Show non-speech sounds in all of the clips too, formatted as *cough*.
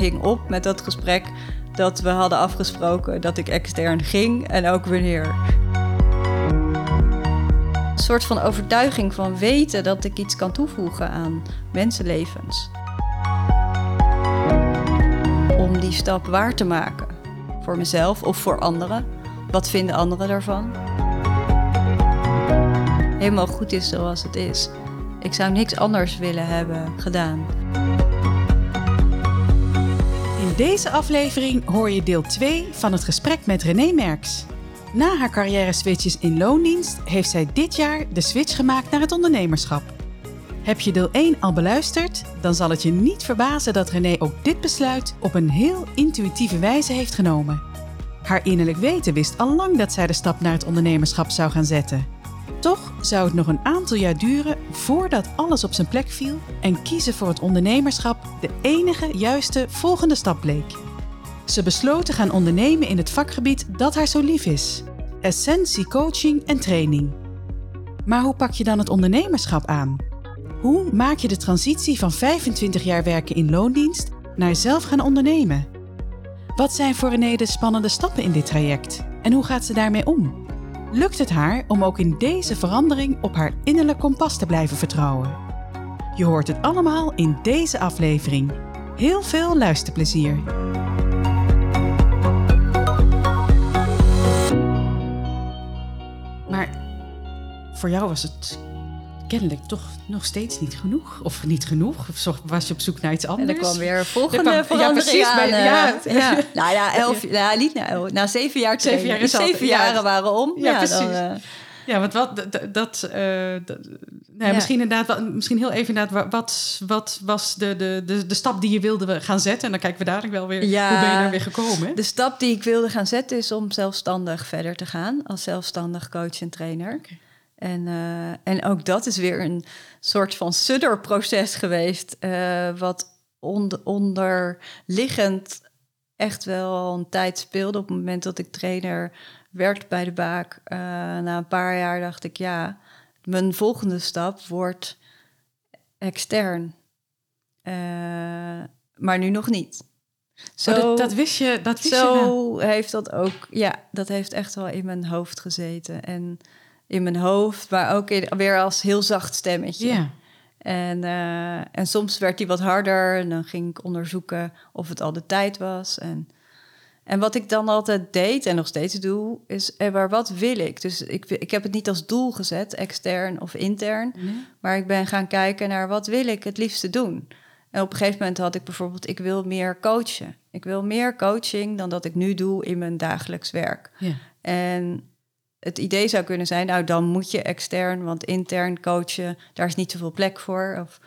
Hing op met dat gesprek dat we hadden afgesproken dat ik extern ging en ook wanneer. Een soort van overtuiging van weten dat ik iets kan toevoegen aan mensenlevens. Om die stap waar te maken. Voor mezelf of voor anderen. Wat vinden anderen daarvan? Helemaal goed is zoals het is. Ik zou niks anders willen hebben gedaan. Deze aflevering hoor je deel 2 van het gesprek met René Merks. Na haar carrière switches in loondienst heeft zij dit jaar de switch gemaakt naar het ondernemerschap. Heb je deel 1 al beluisterd, dan zal het je niet verbazen dat René ook dit besluit op een heel intuïtieve wijze heeft genomen. Haar innerlijk weten wist al lang dat zij de stap naar het ondernemerschap zou gaan zetten. Toch zou het nog een aantal jaar duren voordat alles op zijn plek viel en kiezen voor het ondernemerschap de enige juiste volgende stap bleek. Ze besloot te gaan ondernemen in het vakgebied dat haar zo lief is: essentie coaching en training. Maar hoe pak je dan het ondernemerschap aan? Hoe maak je de transitie van 25 jaar werken in loondienst naar zelf gaan ondernemen? Wat zijn voor René de spannende stappen in dit traject en hoe gaat ze daarmee om? Lukt het haar om ook in deze verandering op haar innerlijk kompas te blijven vertrouwen? Je hoort het allemaal in deze aflevering. Heel veel luisterplezier. Maar voor jou was het kennelijk toch nog steeds niet genoeg. Of niet genoeg. Of was je op zoek naar iets anders? En er kwam weer een volgende Er kwam- ja, precies, aan. eh, ja. *laughs* ja. Nou ja, elf, ja, *laughs* niet na, elf, na zeven jaar Zeven jaar is zeven jaren waren om. Ja, Ja, precies. dan, eh, Ja, want wat dat. d- nou ja. Misschien inderdaad, wat- misschien heel even inderdaad, wa- wat, wat was de, de, de, de stap die je wilde gaan zetten? En dan kijken we dadelijk wel weer. Ja. Hoe ben je daar weer gekomen? de stap die ik wilde gaan zetten is om zelfstandig verder te gaan. Als zelfstandig coach en trainer. En, eh, en ook dat is weer een soort van sudderproces geweest. eh, wat on- onderliggend echt wel een tijd speelde. Op het moment dat ik trainer werd bij de Baak. eh, na een paar jaar dacht ik, ja, mijn volgende stap wordt extern. Maar nu nog niet. Oh, dat, dat wist je, dat wist je wel. Zo heeft dat ook, ja, dat heeft echt wel in mijn hoofd gezeten. En in mijn hoofd, maar ook in, weer als heel zacht stemmetje. Ja. En, eh, en soms werd die wat harder en dan ging ik onderzoeken of het al de tijd was. En, en wat ik dan altijd deed en nog steeds doe, is, eh, maar wat wil ik? Dus ik, ik heb het niet als doel gezet, extern of intern. Maar ik ben gaan kijken naar wat wil ik het liefste doen. En op een gegeven moment had ik bijvoorbeeld, ik wil meer coachen. Ik wil meer coaching dan dat ik nu doe in mijn dagelijks werk. Ja. En het idee zou kunnen zijn, nou dan moet je extern, want intern coachen, daar is niet zoveel plek voor. Of,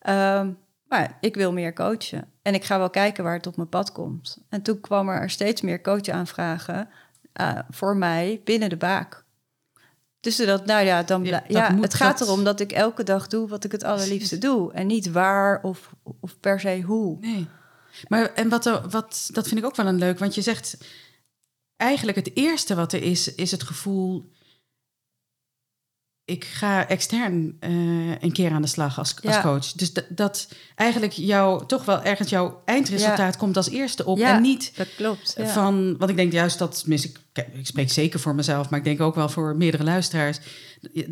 Ehm, maar ik wil meer coachen. En ik ga wel kijken waar het op mijn pad komt. En toen kwam er steeds meer coachaanvragen uh, voor mij binnen de baak. Dus dat, nou ja, dan Ja, het gaat dat- erom dat ik elke dag doe wat ik het allerliefste doe. En niet waar of, of per se hoe. Nee. Maar en wat, er- wat, dat vind ik ook wel een leuk, want je zegt eigenlijk het eerste wat er is, is het gevoel. Ik ga extern eh, een keer aan de slag als, coach. Dus dat, eigenlijk jou toch wel ergens jouw eindresultaat komt als eerste op. Ja, En niet dat klopt. Van, want ik denk juist dat, ik, ik spreek zeker voor mezelf, maar ik denk ook wel voor meerdere luisteraars,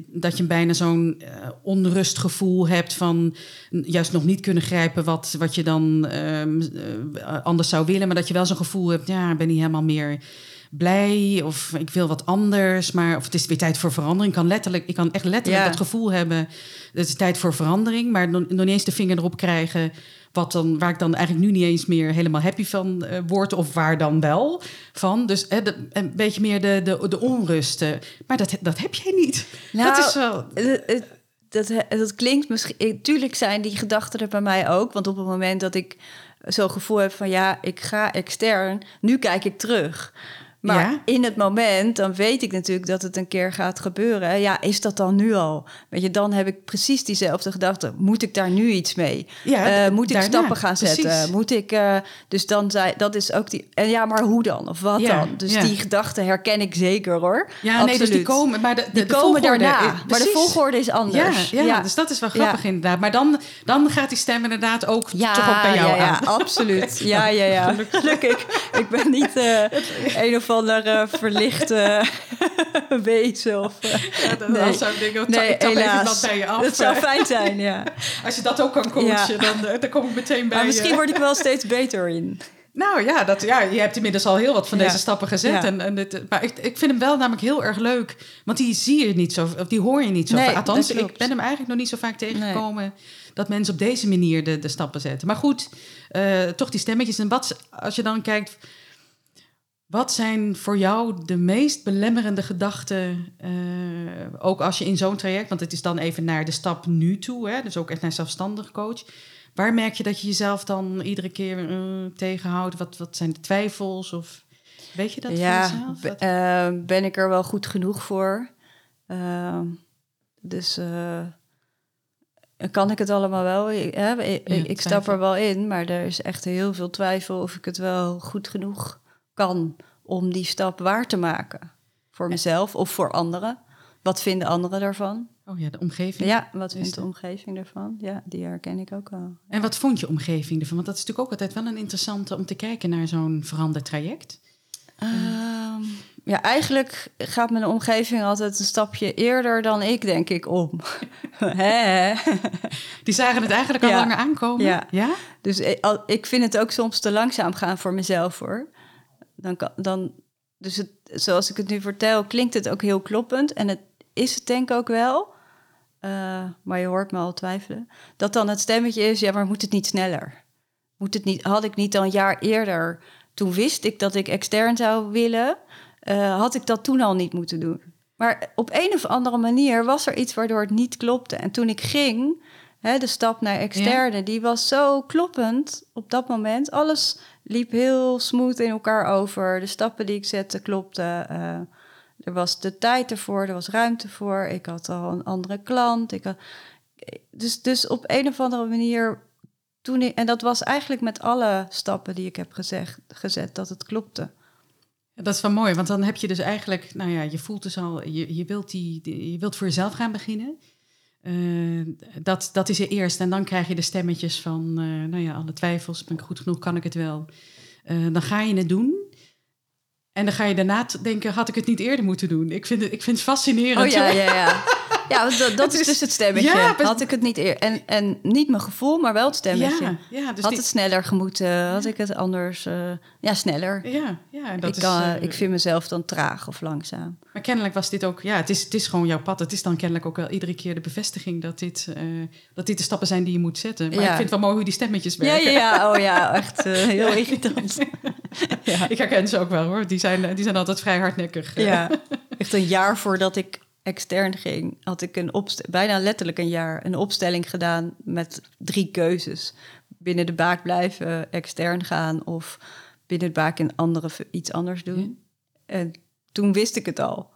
dat je bijna zo'n eh, onrustgevoel hebt van juist nog niet kunnen grijpen wat, wat je dan ehm, eh, anders zou willen, maar dat je wel zo'n gevoel hebt, ja, ik ben niet helemaal meer blij of ik wil wat anders, maar of het is weer tijd voor verandering. Ik kan letterlijk, ik kan echt letterlijk Ja. dat gevoel hebben, het is tijd voor verandering, maar nog, niet eens de vinger erop krijgen wat dan, waar ik dan eigenlijk nu niet eens meer helemaal happy van eh, word, of waar dan wel van. Dus hè, de- een beetje meer de, de, de onrust. eh. maar dat, dat heb jij niet. Nou, dat is wel. Eh, eh, dat, dat klinkt misschien... Tuurlijk zijn die gedachten er bij mij ook. Want op het moment dat ik zo'n gevoel heb van... ja, ik ga extern, nu kijk ik terug... Maar Ja. in het moment, dan weet ik natuurlijk dat het een keer gaat gebeuren. Ja, is dat dan nu al? Weet je, dan heb ik precies diezelfde gedachte. Moet ik daar nu iets mee? Ja, Eh, moet ik daarna, stappen gaan precies. zetten? Moet ik, eh, dus dan zei, dat is ook die. En ja, maar hoe dan? Of wat Ja, dan? Dus die gedachten herken ik zeker hoor. Ja, nee, dus die komen, maar de, de, Die de komen daarna. eh, maar de volgorde is anders. ja, dus dat is wel grappig inderdaad. Maar dan, dan gaat die stem inderdaad ook toch ook bij jou ja, ja, aan. absoluut. *laughs* Ja, ja, ja. Gelukkig. Ik ben niet eh, *laughs* een of andere verlichte *laughs* wezen. Of, eh, Ja, dan nee. zou ik denken, Nee, ik even wat bij je af. Dat zou fijn zijn, ja. *laughs* Als je dat ook kan coachen, Ja. dan, eh, dan kom ik meteen bij Maar je. misschien word ik wel steeds beter in. Nou ja, dat, ja, je hebt inmiddels al heel wat van Ja. deze stappen gezet. Ja. En, en dit, maar ik, ik vind hem wel namelijk heel erg leuk. Want die zie je niet zo, of die hoor je niet zo Nee, vaak. Althans, dat ik ben hem eigenlijk nog niet zo vaak tegengekomen... dat mensen op deze manier de, de stappen zetten. Maar goed, eh, toch die stemmetjes. En wat, als je dan kijkt... Wat zijn voor jou de meest belemmerende gedachten, eh, ook als je in zo'n traject, want het is dan even naar de stap nu toe, hè, dus ook echt naar zelfstandig coach. Waar merk je dat je jezelf dan iedere keer eh, tegenhoudt? Wat, wat zijn de twijfels? Of weet je dat ja, van jezelf? eh, ben ik er wel goed genoeg voor? Eh, dus kan ik het allemaal wel? Ik, hè, ik, Ja, ik stap er wel in, maar er is echt heel veel twijfel of ik het wel goed genoeg kan om die stap waar te maken. Voor mezelf of voor anderen. Wat vinden anderen daarvan? oh ja, de omgeving. Ja, wat vindt de omgeving daarvan? Ja, die herken ik ook wel. En wat vond je omgeving ervan? Want dat is natuurlijk ook altijd wel een interessante om te kijken naar zo'n veranderd traject. Ehm, ja, eigenlijk gaat mijn omgeving altijd een stapje eerder dan ik, denk ik, om. *laughs* Die zagen het eigenlijk al Ja. langer aankomen. Ja. ja? Dus ik, al- ik vind het ook soms te langzaam gaan voor mezelf, hoor. Dan kan, dan, dus het, zoals ik het nu vertel, klinkt het ook heel kloppend. En het is het denk ik ook wel. Eh, maar je hoort me al twijfelen. Dat dan het stemmetje is, ja, maar moet het niet sneller? Moet het niet, had ik niet al een jaar eerder, toen wist ik dat ik extern zou willen, eh, had ik dat toen al niet moeten doen. Maar op een of andere manier was er iets waardoor het niet klopte. En toen ik ging, hè, de stap naar externe, die was zo kloppend op dat moment. Alles liep heel smooth in elkaar over. De stappen die ik zette klopten. eh, er was de tijd ervoor, er was ruimte voor. Ik had al een andere klant. Ik had, dus, dus op een of andere manier toen ik, en dat was eigenlijk met alle stappen die ik heb gezegd, gezet, dat het klopte. Dat is wel mooi, want dan heb je dus eigenlijk, nou ja, je voelt dus al, je, je, wilt, die, die- je wilt voor jezelf gaan beginnen. Eh, dat, dat is er eerst. En dan krijg je de stemmetjes van, eh, nou ja, alle twijfels, ben ik goed genoeg, kan ik het wel. Eh, dan ga je het doen. En dan ga je daarna denken, had ik het niet eerder moeten doen? Ik vind het, ik vind het fascinerend. Oh ja, *laughs* ja, ja. Ja, want dat, is is- dus het stemmetje. Ja, Had ik het niet eerder. En, en niet mijn gevoel, maar wel het stemmetje. Ja, ja, dus had die- het sneller gemoeten? Had ik het anders? eh, ja, sneller. ja, ja, dat ik, is, kan, eh, ik vind mezelf dan traag of langzaam. Maar kennelijk was dit ook, ja, het is, het is gewoon jouw pad. Het is dan kennelijk ook wel iedere keer de bevestiging dat dit, eh, dat dit de stappen zijn die je moet zetten. Maar ik vind het wel mooi hoe die stemmetjes werken. ja, ja. Oh ja, echt *laughs* heel irritant. ja. Ik herken ze ook wel hoor. Die zijn, die zijn altijd vrij hardnekkig. Ja, echt een jaar voordat ik extern ging, had ik een bijna letterlijk een jaar een opstelling gedaan met drie keuzes. Binnen de baak blijven, extern gaan of binnen de baak een andere, iets anders doen. En toen wist ik het al.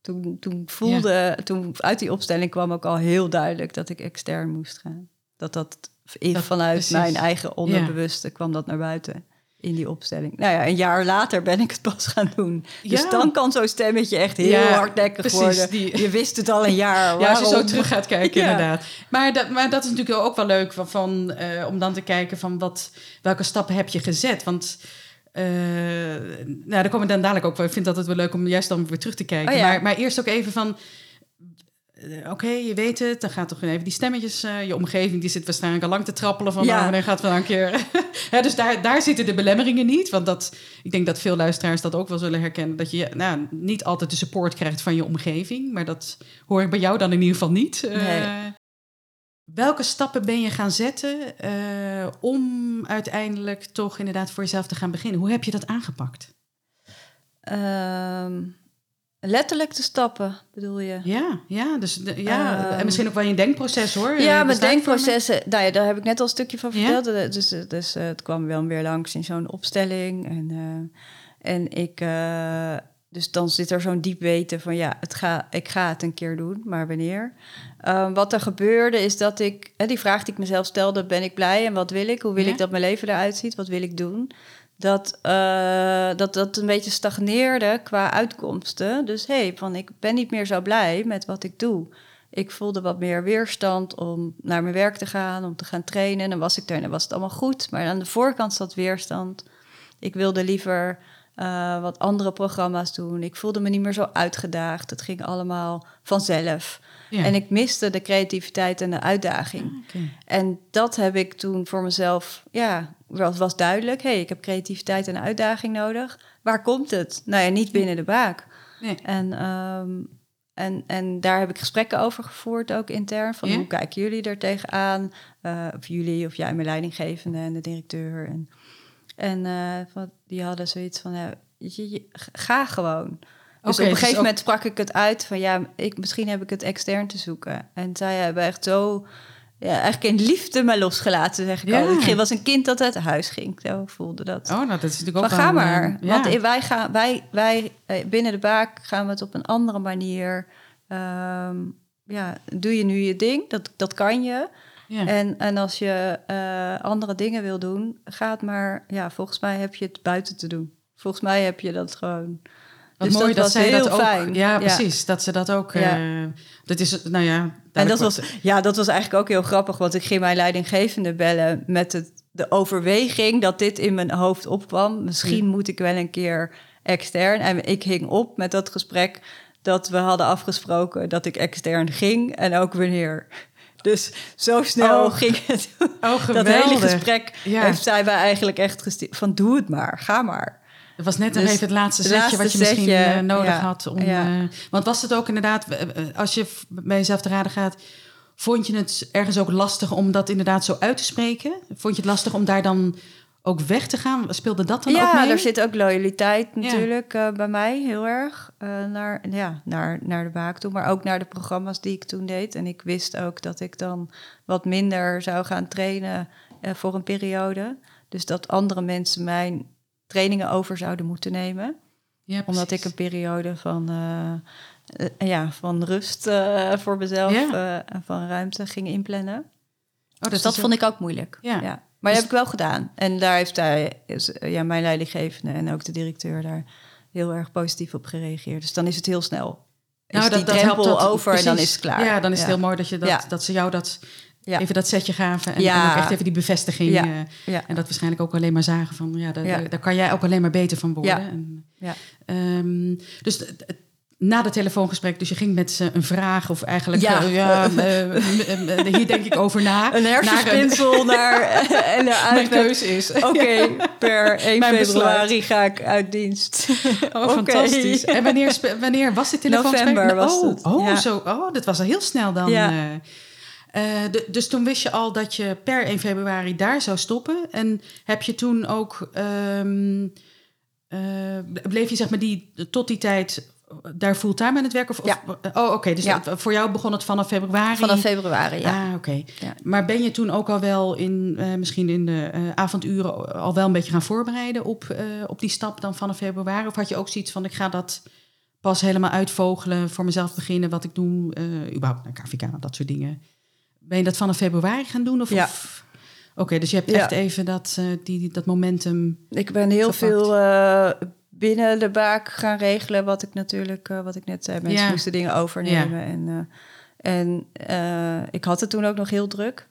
Toen, toen voelde, toen uit die opstelling kwam ook al heel duidelijk dat ik extern moest gaan. Dat dat, Dat- vanuit precies. mijn eigen onderbewuste kwam dat naar buiten in die opstelling. Nou ja, een jaar later ben ik het pas gaan doen. Dus Ja. dan kan zo'n stemmetje echt heel Ja, hardnekkig precies, worden. die- Je wist het al een jaar. Ja, als je zo terug gaat kijken, *laughs* Ja. inderdaad. Maar dat, maar dat is natuurlijk ook wel leuk van, van, eh, om dan te kijken van wat, welke stappen heb je gezet. Want eh, nou, daar komen we dan dadelijk ook. wel. Ik vind dat het wel leuk om juist dan weer terug te kijken. Oh maar, maar eerst ook even van. Eh, Oké, je weet het, dan gaat toch even die stemmetjes. eh, je omgeving die zit waarschijnlijk al lang te trappelen van. Ja. Nou, wanneer gaat het wel een keer. *laughs* Dus daar, daar zitten de belemmeringen niet. Want dat, ik denk dat veel luisteraars dat ook wel zullen herkennen. Dat je nou, niet altijd de support krijgt van je omgeving. Maar dat hoor ik bij jou dan in ieder geval niet. Eh, Nee. welke stappen ben je gaan zetten om uiteindelijk toch inderdaad voor jezelf te gaan beginnen? Hoe heb je dat aangepakt? Ehm, letterlijk de stappen, bedoel je? Ja, ja, dus de- ja. Ehm, en misschien ook wel je denkproces hoor. Eh, Ja, mijn bestaat denkprocessen, nou ja, daar heb ik net al een stukje van verteld. Eh, Dus, eh, dus eh, het kwam wel weer langs in zo'n opstelling. En, eh, en ik, eh, dus dan zit er zo'n diep weten van ja, het ga, ik ga het een keer doen, maar wanneer? Ehm, wat er gebeurde is dat ik, eh, die vraag die ik mezelf stelde, ben ik blij en wat wil ik? Hoe wil Ja. ik dat mijn leven eruit ziet? Wat wil ik doen? Dat, eh, dat dat een beetje stagneerde qua uitkomsten. Dus hé, hey, van ik ben niet meer zo blij met wat ik doe. Ik voelde wat meer weerstand om naar mijn werk te gaan, om te gaan trainen. En dan was ik er en dan was het allemaal goed. Maar aan de voorkant zat weerstand. Ik wilde liever eh, wat andere programma's doen. Ik voelde me niet meer zo uitgedaagd. Het ging allemaal vanzelf. Ja. En ik miste de creativiteit en de uitdaging. Oké. En dat heb ik toen voor mezelf, ja, was, was duidelijk. hey, ik heb creativiteit en uitdaging nodig. Waar komt het? Nou ja, niet binnen de baak. Nee. En, ehm, en, en daar heb ik gesprekken over gevoerd, ook intern. Van Ja? hoe kijken jullie er tegenaan? Eh of jullie, of jij, mijn leidinggevende en de directeur. En, en eh, die hadden zoiets van, ja, je, je- ga gewoon. Dus op een dus gegeven ook- moment sprak ik het uit van, ja, ik, misschien heb ik het extern te zoeken. En zij hebben echt zo, ja, eigenlijk in liefde me losgelaten, zeg ik Ja. al. Ik was een kind dat uit huis ging, zo voelde dat. Oh, nou, dat is natuurlijk ook Van ga eh, maar. ja. Want wij gaan, wij, wij eh, binnen de baak gaan we het op een andere manier. ehm, ja, doe je nu je ding, dat, dat kan je. Ja. En, en als je eh, andere dingen wil doen, ga het maar. Ja, volgens mij heb je het buiten te doen. Volgens mij heb je dat gewoon. Wat dus mooi dat dat, zij heel dat ook. fijn. Ja, Ja. precies. Dat ze dat ook. Ja. eh, dat is, nou ja. En dat was, ja, dat was eigenlijk ook heel grappig, want ik ging mijn leidinggevende bellen met het, de overweging dat dit in mijn hoofd opkwam. Misschien moet ik wel een keer extern. En ik hing op met dat gesprek dat we hadden afgesproken dat ik extern ging en ook wanneer. Dus zo snel Oh. ging het. *laughs* Oh, dat hele gesprek Ja. heeft zij mij eigenlijk echt gestuurd van doe het maar, ga maar. Het was net nog Dus even het laatste het setje wat je misschien eh, nodig ja. had. Om, Ja. eh, want was het ook inderdaad, eh, als je bij jezelf te raden gaat, vond je het ergens ook lastig om dat inderdaad zo uit te spreken? Vond je het lastig om daar dan ook weg te gaan? Speelde dat dan ook Ja, mee? er zit ook loyaliteit natuurlijk eh, bij mij heel erg eh, naar, ja, naar, naar de baak toe, maar ook naar de programma's die ik toen deed. En ik wist ook dat ik dan wat minder zou gaan trainen eh, voor een periode. Dus dat andere mensen mijn trainingen over zouden moeten nemen. Ja, Omdat ik een periode van, ja, van rust voor mezelf Ja. en van ruimte ging inplannen. Oh, dus dat vond ik ook moeilijk. Ja. Maar dat heb ik wel gedaan. En daar heeft hij, is, ja, mijn leidinggevende en ook de directeur daar heel erg positief op gereageerd. Dus dan is het heel snel. Is Nou, drempel dat- over en dan is het klaar. Ja, dan is het heel mooi dat, je dat, Ja. dat ze jou dat, Ja. even dat setje gaven. En, Ja. en ook echt even die bevestiging. Ja. eh, Ja. En dat waarschijnlijk ook alleen maar zagen van... ja, daar, daar- kan jij ook alleen maar beter van worden. Ja. En, Ja. Ehm, dus na het telefoongesprek, dus je ging met ze een vraag... of eigenlijk, Ja. eh, ja, eh, hier denk ik over na. *laughs* Een Naar hersenspinsel naar, en eruit Mijn keuze is. Oké, *laughs* per 1 Mijn februari ga ik uit dienst. *laughs* Oh, fantastisch. En wanneer, wanneer was dit telefoongesprek? November was oh, het, Oh, ja. zo, oh, dat was al heel snel dan. Ja. eh. Eh, de- dus toen wist je al dat je per 1 februari daar zou stoppen. En heb je toen ook... ehm, eh, bleef je zeg maar die, tot die tijd daar fulltime aan het werken? Of, oh, oké. dus Ja. voor jou begon het vanaf februari? Vanaf februari, ja. Ah, oké. Ja. Maar ben je toen ook al wel in, eh, misschien in de eh, avonduren al wel een beetje gaan voorbereiden op, eh, op die stap dan vanaf februari? Of had je ook zoiets van, ik ga dat pas helemaal uitvogelen, voor mezelf beginnen, wat ik doe, überhaupt naar KVK, dat soort dingen. Ben je dat vanaf februari gaan doen? Of, Ja. of- Oké, dus je hebt Ja. echt even dat, die, dat momentum. Ik ben heel Gepakt. veel binnen de baak gaan regelen, wat ik natuurlijk, eh, wat ik net zei, mensen Ja. moesten dingen overnemen. En, eh, en eh, ik had het toen ook nog heel druk.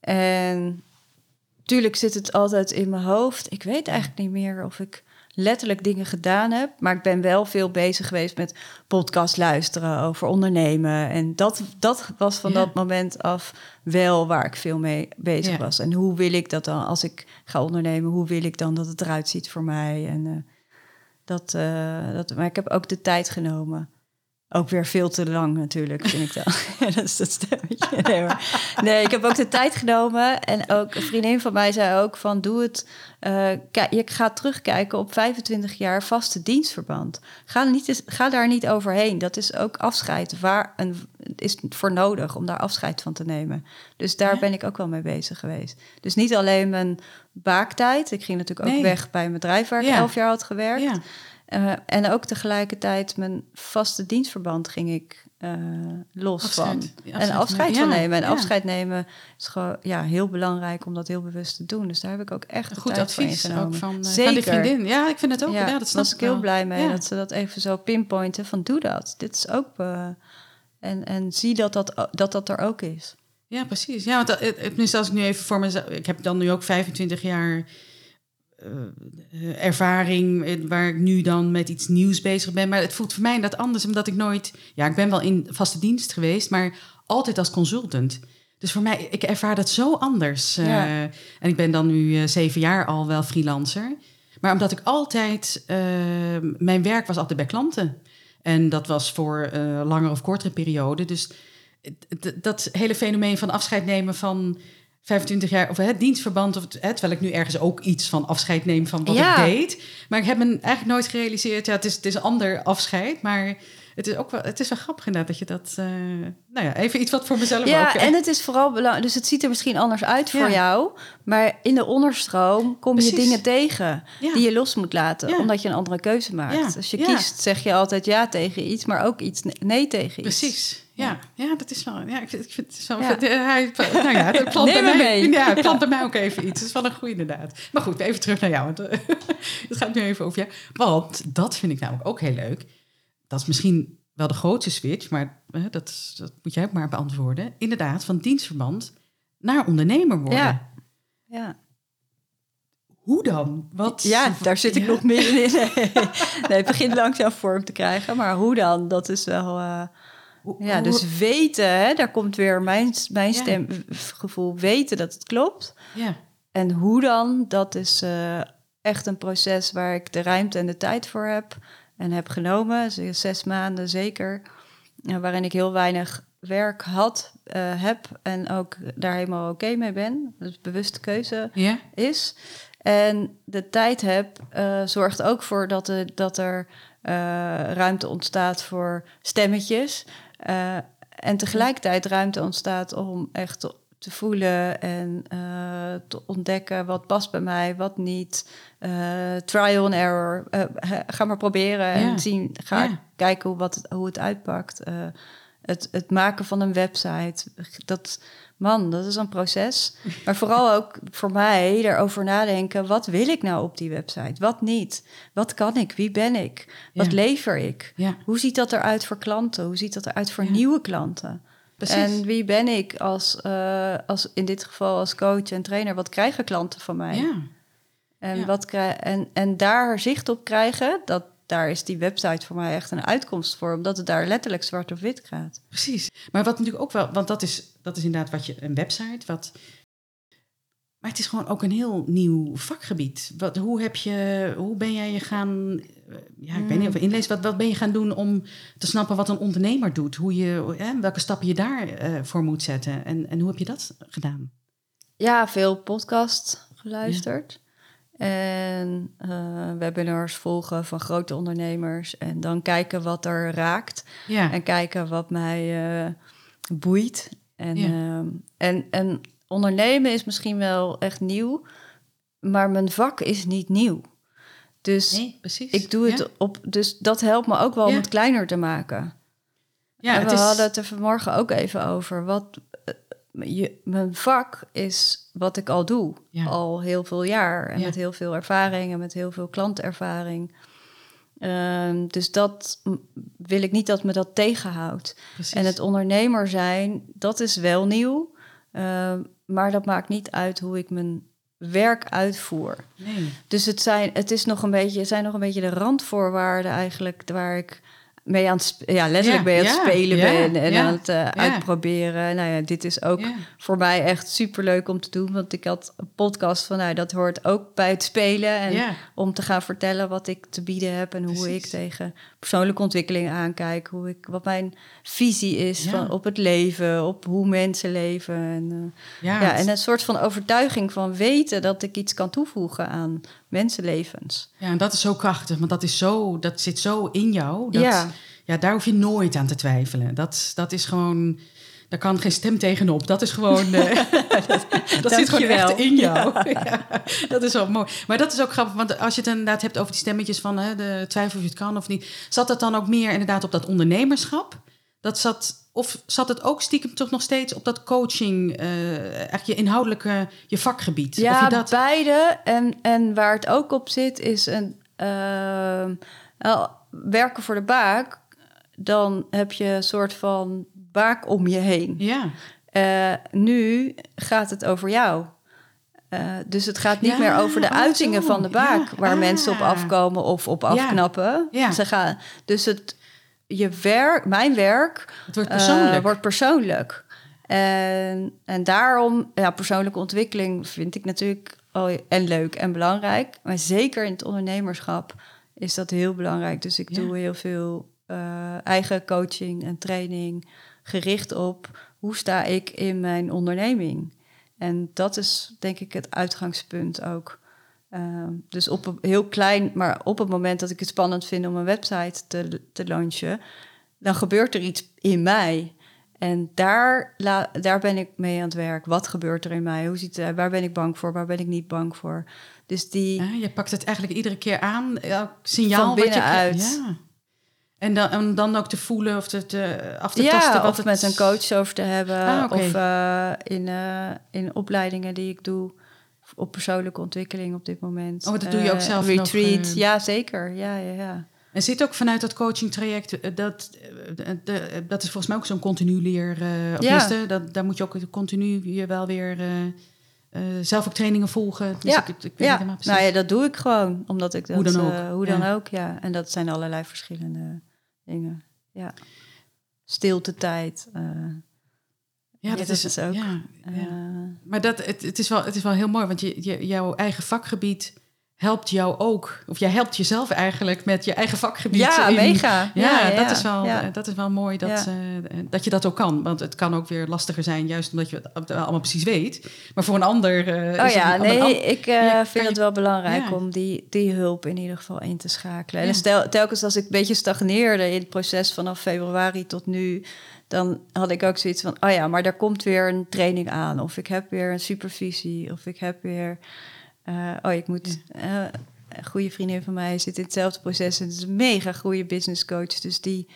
En tuurlijk zit het altijd in mijn hoofd. Ik weet eigenlijk niet meer of ik letterlijk dingen gedaan heb, maar ik ben wel veel bezig geweest met podcast luisteren over ondernemen. En dat, dat was van Ja. dat moment af wel waar ik veel mee bezig Ja. was. En hoe wil ik dat dan, als ik ga ondernemen, hoe wil ik dan dat het eruit ziet voor mij? En eh, dat, eh, dat, maar ik heb ook de tijd genomen. Ook weer veel te lang natuurlijk, vind ik dan. *laughs* Ja, dat is dat stemmetje. Nee, maar- nee, ik heb ook de tijd genomen. En ook een vriendin van mij zei ook van... doe het... kijk, je gaat terugkijken op 25 jaar vaste dienstverband. Ga, niet, eens- ga daar niet overheen. Dat is ook afscheid. Waar een, is voor nodig om daar afscheid van te nemen. Dus daar Ja. ben ik ook wel mee bezig geweest. Dus niet alleen mijn baaktijd. Ik ging natuurlijk ook Nee. weg bij een bedrijf waar ik Ja. elf jaar had gewerkt. Ja. Eh, en ook tegelijkertijd mijn vaste dienstverband ging ik eh, los Afscheid. van. En afscheid afscheid van- van nemen. En ja. afscheid nemen is gewoon ja, heel belangrijk om dat heel bewust te doen. Dus daar heb ik ook echt de Goed advies ingenomen. ook van, eh, van die vriendin. Ja, ik vind het ook. Ja, Ja, dat snap was ik heel blij mee Ja. dat ze dat even zo pinpointen van doe dat. Dit is ook... en, en zie dat dat, dat dat er ook is. Ja, precies. Ja, want dat- het, het, tenminste, als ik nu even voor mezelf... Ik heb dan nu ook 25 jaar eh, eh, ervaring... eh, waar ik nu dan met iets nieuws bezig ben. Maar het voelt voor mij dat anders, omdat ik nooit... Ja, ik ben wel in vaste dienst geweest, maar altijd als consultant. Dus voor mij, ik ervaar dat zo anders. en ik ben dan nu zeven jaar al wel freelancer. Maar omdat ik altijd... mijn werk was altijd bij klanten. En dat was voor langere of kortere periode. Dus dat hele fenomeen van afscheid nemen van 25 jaar of het dienstverband, of het, hè, terwijl ik nu ergens ook iets van afscheid neem van wat Ja. ik deed. Maar ik heb me eigenlijk nooit gerealiseerd, ja, het is, het is een ander afscheid, maar het is ook wel, het is wel grappig inderdaad dat je dat, eh, nou ja, even iets wat voor mezelf Ja, ook. hè. en het is vooral belangrijk. Dus het ziet er misschien anders uit voor jou. Maar in de onderstroom kom je dingen tegen die je los moet laten. Omdat je een andere keuze maakt. Als je kiest, zeg je altijd ja tegen iets, maar ook iets ne- nee tegen iets. Precies. Ja, ja, dat is wel. Ja, ik vind, ik vind het is wel. Ja. *laughs* eh, Hij, nou ja, het *laughs* plant bij Neem me mij. mee. Ja, het plant bij mij ook even iets. Dat is wel een goede inderdaad. Maar goed, even terug naar jou. Want eh, *laughs* het gaat nu even over jou. Want dat vind ik namelijk ook heel leuk. Dat is misschien wel de grootste switch, maar eh, dat, dat moet jij ook maar beantwoorden. Inderdaad, van dienstverband naar ondernemer worden. Ja. Ja. Hoe dan? Wat? ja, daar zit ik Ja. nog middenin. Nee, nee, het begint langzaam vorm te krijgen. Maar hoe dan? Dat is wel... eh, Hoe- ja, hoe- dus weten, hè, daar komt weer mijn, mijn Ja. stemgevoel. Weten dat het klopt. Ja, En hoe dan? Dat is eh, echt een proces waar ik de ruimte en de tijd voor heb en heb genomen. Dus zes maanden zeker. eh, waarin ik heel weinig werk had, eh, heb en ook daar helemaal oké mee ben. Dus bewuste keuze ja, is. En de tijd heb eh, zorgt ook voor dat, er dat er eh, ruimte ontstaat voor stemmetjes. Eh, en tegelijkertijd ruimte ontstaat om echt te, te voelen en eh, te ontdekken wat past bij mij, wat niet. Eh, trial and error. Ga maar proberen Ja. en zien. Ga Ja. kijken hoe, wat het, hoe het uitpakt. Het, het maken van een website. Dat, man, dat is een proces. Maar vooral ook voor mij erover nadenken: wat wil ik nou op die website? Wat niet? Wat kan ik? Wie ben ik? Wat Ja. lever ik? ja, Hoe ziet dat eruit voor klanten? Hoe ziet dat eruit voor Ja. nieuwe klanten? precies. En wie ben ik als, eh, als, in dit geval als coach en trainer? Wat krijgen klanten van mij? ja. En, wat en, en daar zicht op krijgen, dat, daar is die website voor mij echt een uitkomst voor, omdat het daar letterlijk zwart op wit gaat. Precies. Maar wat natuurlijk ook wel, want dat is, dat is inderdaad wat je, een website, wat. Maar het is gewoon ook een heel nieuw vakgebied. Wat, hoe, heb je, hoe ben jij je gaan, eh, ja, ik weet niet of inlezen, wat, wat ben je gaan doen om te snappen wat een ondernemer doet? Hoe je, hè, welke stappen je daarvoor voor moet zetten? En, en hoe heb je dat gedaan? Ja, veel podcast geluisterd. En eh, webinars volgen van grote ondernemers. En dan kijken wat er raakt. Ja, En kijken wat mij eh, boeit. En, Ja. ehm, en, en ondernemen is misschien wel echt nieuw. Maar mijn vak is niet nieuw. Dus nee, ik doe het Ja, op. Dus dat helpt me ook wel om het kleiner te maken. ja en het we is, hadden het er vanmorgen ook even over. Wat, eh, je, mijn vak is wat ik al doe. Ja. Al heel veel jaar. En met heel veel ervaring en met heel veel klantervaring. Ehm, dus dat wil ik niet dat me dat tegenhoudt. precies. En het ondernemer zijn, dat is wel nieuw. Ehm, maar dat maakt niet uit hoe ik mijn werk uitvoer. nee. Dus het zijn, het is nog een beetje, het zijn nog een beetje de randvoorwaarden eigenlijk waar ik mee aan het, ja, letterlijk Ja, aan het ja, spelen ja, ben en aan het eh, uitproberen. Nou ja, dit is ook voor mij echt super leuk om te doen, want ik had een podcast van, nou, dat hoort ook bij het spelen en om te gaan vertellen wat ik te bieden heb en hoe ik tegen persoonlijke ontwikkeling aankijk, hoe ik, wat mijn visie is Ja. van, op het leven, op hoe mensen leven en eh, Ja, en een soort van overtuiging van weten dat ik iets kan toevoegen aan mensenlevens. ja, en dat is zo krachtig, want dat, is zo, dat zit zo in jou. Dat, Ja. ja. daar hoef je nooit aan te twijfelen. Dat, dat is gewoon, daar kan geen stem tegenop. Dat is gewoon, eh, dat, *laughs* dat zit gewoon echt in jou. *laughs* Ja, dat is wel mooi. Maar dat is ook grappig, want als je het inderdaad hebt over die stemmetjes van hè, de twijfel of je het kan of niet, zat dat dan ook meer inderdaad op dat ondernemerschap? Dat zat, of zat het ook stiekem toch nog steeds op dat coaching, eh echt je inhoudelijke, je vakgebied? of Ja, je dat, beide. En, en waar het ook op zit, is een nou, werken voor de baak. Dan heb je een soort van baak om je heen. ja. Eh, nu gaat het over jou. Eh, dus het gaat niet Ja, meer over de oh, uitingen zo. van de baak, Ja, waar ah. mensen op afkomen of op afknappen. Ja. Ze gaan, dus het, je werk, mijn werk Het wordt eh, persoonlijk. wordt persoonlijk. En, en daarom, ja, persoonlijke ontwikkeling vind ik natuurlijk oh, en leuk en belangrijk. Maar zeker in het ondernemerschap is dat heel belangrijk. Dus ik doe heel veel eh, eigen coaching en training gericht op hoe sta ik in mijn onderneming. En dat is denk ik het uitgangspunt ook. Ehm, dus op een heel klein, maar op het moment dat ik het spannend vind om een website te, te launchen, dan gebeurt er iets in mij. En daar, la, daar ben ik mee aan het werk. Wat gebeurt er in mij? Hoe ziet uit? Waar ben ik bang voor? Waar ben ik niet bang voor? Dus die. Ja, je pakt het eigenlijk iedere keer aan, elk signaal Van wat je binnenuit. Ja. En dan, en dan ook te voelen of te, te af te ja, tasten. Wat of het- met een coach over te hebben. Ah. Of eh, in, eh, in opleidingen die ik doe. Op persoonlijke ontwikkeling op dit moment. Oh, dat doe je ook Eh, zelf nog, Retreat, eh, ja zeker. Ja, ja, ja. En zit ook vanuit dat coaching traject, dat, de, dat is volgens mij ook zo'n continu leer. of Ja. dat, daar moet je ook continu je wel weer eh, eh, zelf ook trainingen volgen. Dus ja, ik, ik weet niet ja. nou ja, dat doe ik gewoon. Omdat ik dat... Hoe dan ook, eh, hoe dan ja. ook, ja. En dat zijn allerlei verschillende dingen. Ja. Stiltetijd. eh ja, dat, is, is ook, Ja, eh, ja. Maar dat, het, het, is wel, het is wel heel mooi, want je, je, jouw eigen vakgebied helpt jou ook. Of jij helpt jezelf eigenlijk met je eigen vakgebied. ja, in- mega. Ja, ja, dat, Is wel, ja. eh, dat is wel mooi dat, eh, dat je dat ook kan. Want het kan ook weer lastiger zijn, juist omdat je het allemaal precies weet. Maar voor een ander. eh, Oh is ja, nee, ik vind het wel belangrijk om die, die hulp in ieder geval in te schakelen. En stel, telkens als ik een beetje stagneerde in het proces vanaf februari tot nu, dan had ik ook zoiets van, oh ja, maar daar komt weer een training aan. Of ik heb weer een supervisie. Of ik heb weer, eh, oh, ik moet... eh, een goede vriendin van mij zit in hetzelfde proces en het is een mega goede business coach. Dus die,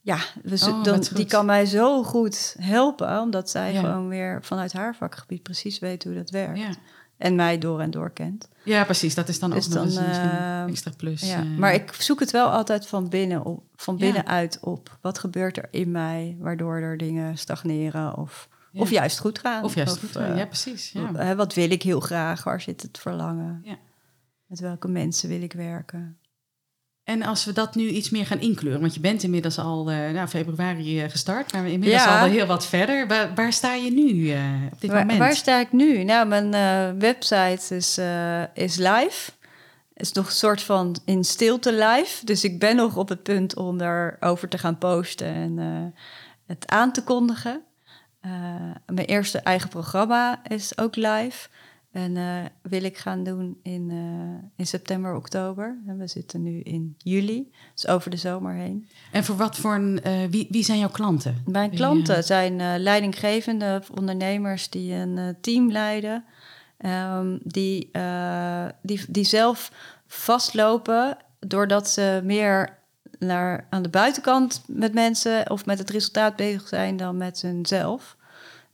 ja, we, Oh, dan, die kan mij zo goed helpen, omdat zij Ja. gewoon weer vanuit haar vakgebied precies weet hoe dat werkt. ja. En mij door en door kent. ja, precies. Dat is dan Dus ook nog eens misschien eh, een extra plus. ja. Maar ik zoek het wel altijd van, binnen op, van binnenuit op. Wat gebeurt er in mij waardoor er dingen stagneren of, Ja. of juist goed gaan? Of juist goed. ja, precies. Ja. wat wil ik heel graag? Waar zit het verlangen? Ja. Met welke mensen wil ik werken? En als we dat nu iets meer gaan inkleuren, want je bent inmiddels al eh nou, februari eh, gestart, maar inmiddels Ja. al heel wat verder. Waar, waar sta je nu eh, op dit Waar, moment? waar sta ik nu? Nou, mijn website is, is live. is nog een soort van in stilte live. Dus ik ben nog op het punt om daarover te gaan posten en het aan te kondigen. Eh, mijn eerste eigen programma is ook live. En eh, wil ik gaan doen in, eh, in september, oktober. En we zitten nu in juli, dus over de zomer heen. En voor wat voor een, wie, wie zijn jouw klanten? Mijn klanten zijn leidinggevende ondernemers die een team leiden. ehm, die, die, die zelf vastlopen doordat ze meer naar, aan de buitenkant met mensen of met het resultaat bezig zijn dan met hunzelf.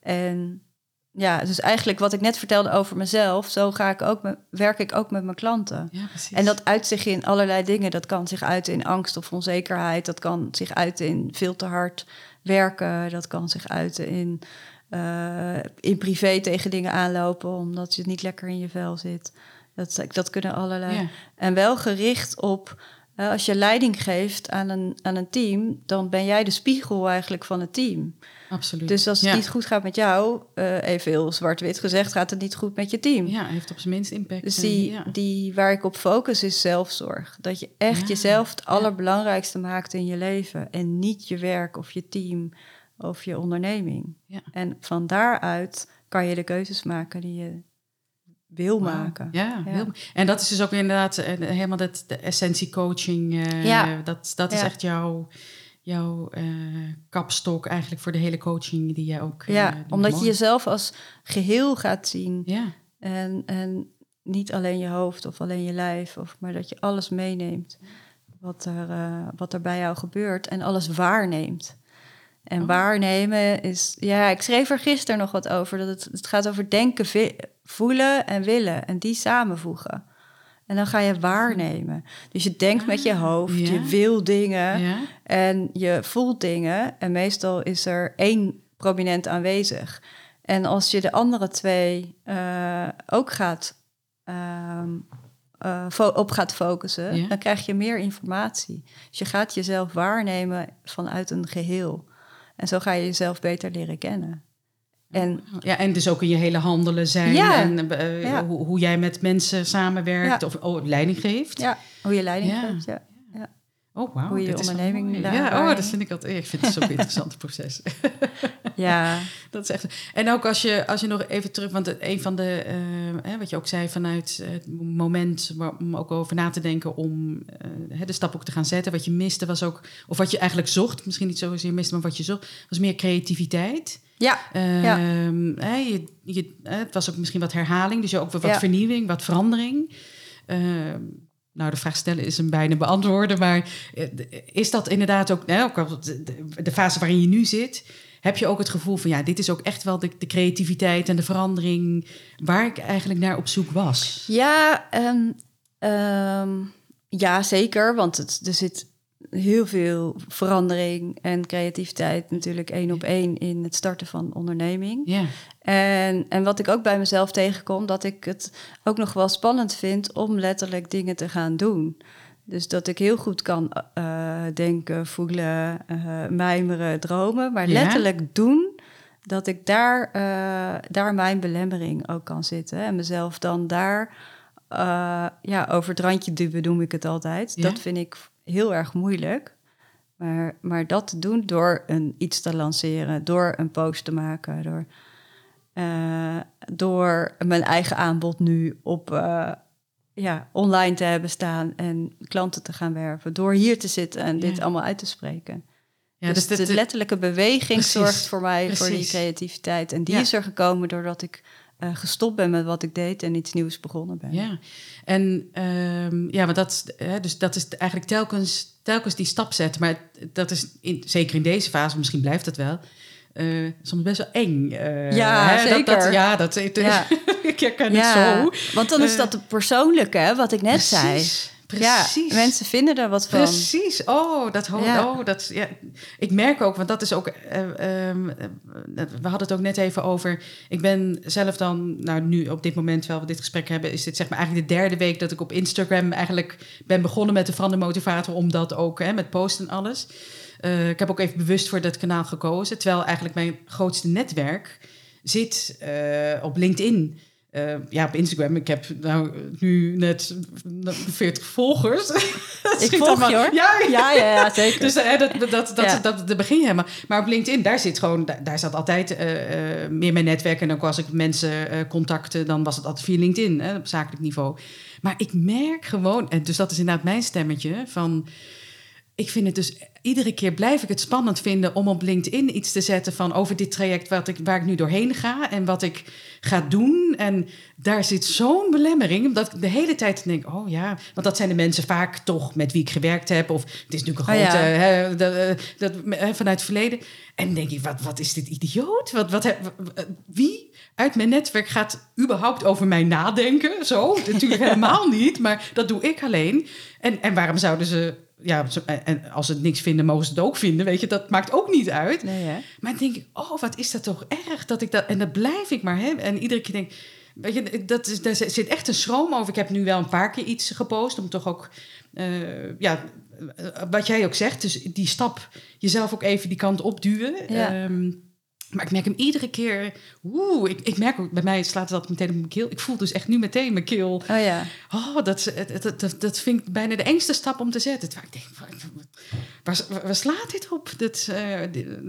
En ja, dus eigenlijk wat ik net vertelde over mezelf, zo ga ik ook met, werk ik ook met mijn klanten. Ja. En dat uit zich in allerlei dingen. Dat kan zich uiten in angst of onzekerheid. Dat kan zich uiten in veel te hard werken. Dat kan zich uiten in, eh, in privé tegen dingen aanlopen omdat je niet lekker in je vel zit. Dat, dat kunnen allerlei. Ja. En wel gericht op Uh, als je leiding geeft aan een, aan een team, dan ben jij de spiegel eigenlijk van het team. Absoluut. Dus als het niet goed gaat met jou, uh, even heel zwart-wit gezegd, gaat het niet goed met je team. Ja, heeft op zijn minst impact. Dus die, ja. die waar ik op focus is zelfzorg. Dat je echt Ja, jezelf het allerbelangrijkste maakt in je leven. En niet je werk of je team of je onderneming. Ja. En van daaruit kan je de keuzes maken die je wil maken. Ja, en dat is dus ook inderdaad eh, helemaal dat, de essentie coaching. eh, Ja. Dat, dat is echt jouw, jouw eh, kapstok eigenlijk voor de hele coaching die jij ook... Ja, omdat je jezelf als geheel gaat zien. Ja, En, en niet alleen je hoofd of alleen je lijf, of, maar dat je alles meeneemt wat er, wat er bij jou gebeurt en alles waarneemt. En Oh. waarnemen is, ja, ik schreef er gisteren nog wat over, dat het, het gaat over denken, voelen en willen en die samenvoegen. En dan ga je waarnemen. Dus je denkt met je Ah, hoofd, ja. je wil dingen ja. en je voelt dingen. En meestal is er één prominent aanwezig. En als je de andere twee eh, ook gaat, ehm, eh, op gaat focussen, Ja. dan krijg je meer informatie. Dus je gaat jezelf waarnemen vanuit een geheel. En zo ga je jezelf beter leren kennen. En Ja, en dus ook in je hele handelen zijn Ja. en eh, Ja. hoe, hoe jij met mensen samenwerkt Ja. of oh, leiding geeft. ja, hoe je leiding geeft. Ja. Oh, wauw. Hoe je onderneming daar- Ja, oh, dat vind ik altijd. Ik vind het zo'n *laughs* interessant proces. Ja, *laughs* Dat is echt. En ook als je, als je nog even terug, want een van de, eh, hè, wat je ook zei vanuit het moment waar- om ook over na te denken om eh, de stap ook te gaan zetten. Wat je miste was ook, of wat je eigenlijk zocht, misschien niet zozeer miste, maar wat je zocht, was meer creativiteit. ja, Ja. Ehm, hè, je, je, het was ook misschien wat herhaling, dus je ook weer wat Ja. vernieuwing, wat verandering. Ehm, nou, de vraag stellen is een bijna beantwoorden, maar eh, is dat inderdaad ook, hè, ook de fase waarin je nu zit, heb je ook het gevoel van ja, dit is ook echt wel de, de creativiteit en de verandering waar ik eigenlijk naar op zoek was? Ja, ehm, ja, zeker. Want het, er zit heel veel verandering en creativiteit natuurlijk één op één in het starten van onderneming. Ja, En, en wat ik ook bij mezelf tegenkom, dat ik het ook nog wel spannend vind om letterlijk dingen te gaan doen. Dus dat ik heel goed kan eh, denken, voelen, eh, mijmeren, dromen, maar Ja. letterlijk doen, dat ik daar, eh, daar mijn belemmering ook kan zitten. En mezelf dan daar ja, over het randje duwen, noem ik het altijd. Ja. Dat vind ik heel erg moeilijk. Maar, maar dat te doen door een, iets te lanceren, door een post te maken, door, door mijn eigen aanbod nu op, ja, online te hebben staan en klanten te gaan werven, door hier te zitten en dit Ja. allemaal uit te spreken. ja dus dit- de letterlijke beweging Precies, zorgt voor mij voor die creativiteit. En die Ja. is er gekomen doordat ik eh, gestopt ben met wat ik deed en iets nieuws begonnen ben. Ja, en ehm, ja, maar dat, hè, dus dat is eigenlijk telkens, telkens die stap zetten. Maar dat is in, zeker in deze fase, misschien blijft het wel, eh, soms best wel eng. eh, Ja, hè, Dat, dat, zeker. ja, dat Ja. *laughs* ik herken het zo. want dan is Eh, dat het persoonlijke, hè, wat ik net zei. Precies, Ja, mensen vinden er wat van. Precies. Oh, dat ho- Ja. oh, dat ja. Ik merk ook, want dat is ook. eh, ehm, eh, we hadden het ook net even over. Ik ben zelf dan, nou nu op dit moment, terwijl we dit gesprek hebben, is dit zeg maar eigenlijk de derde week dat ik op Instagram eigenlijk ben begonnen met de verandermotivator, omdat ook hè, met posten en alles. Eh, ik heb ook even bewust voor dat kanaal gekozen, terwijl eigenlijk mijn grootste netwerk zit eh, op LinkedIn. Eh, ja, op Instagram. Ik heb nou nu net 40 volgers. *laughs* Ik volg allemaal- je hoor. Ja, ja. Ja, zeker. Dus dat, dat, dat, Ja. dat, begin je helemaal. Maar op LinkedIn, daar zit gewoon, daar, daar zat altijd meer mijn netwerk. En ook als ik mensen contacten, dan was het altijd via LinkedIn, hè, op zakelijk niveau. Maar ik merk gewoon, en dus dat is inderdaad mijn stemmetje, van ik vind het dus iedere keer blijf ik het spannend vinden om op LinkedIn iets te zetten van over dit traject wat ik, waar ik nu doorheen ga en wat ik ga doen. En daar zit zo'n belemmering, omdat ik de hele tijd denk, oh ja, want dat zijn de mensen vaak toch met wie ik gewerkt heb. Of het is natuurlijk een Oh ja. grote, hè, dat, eh, dat, vanuit het verleden. En denk ik, wat, wat is dit idioot? Wat, wat, wie uit mijn netwerk gaat überhaupt over mij nadenken? Zo, natuurlijk *laughs* helemaal niet, maar dat doe ik alleen. En, en waarom zouden ze ja, en- als ze het niks vinden, mogen ze het ook vinden. Weet je, dat maakt ook niet uit. Nee, hè? Maar dan denk ik, oh, wat is dat toch erg dat ik dat. En dat blijf ik maar hebben. En iedere keer denk ik, weet je, dat is, daar zit echt een schroom over. Ik heb nu wel een paar keer iets gepost om toch ook eh, ja, eh, wat jij ook zegt, dus die stap jezelf ook even die kant opduwen. Ja. Ehm, maar ik merk hem iedere keer. Oeh, ik, ik merk ook bij mij slaat het altijd meteen op mijn keel. Ik voel dus echt nu meteen mijn keel. Oh ja. Oh, dat, dat, dat, dat, dat vind ik bijna de engste stap om te zetten. Terwijl ik denk, waar, waar, waar slaat dit op? Dat, eh,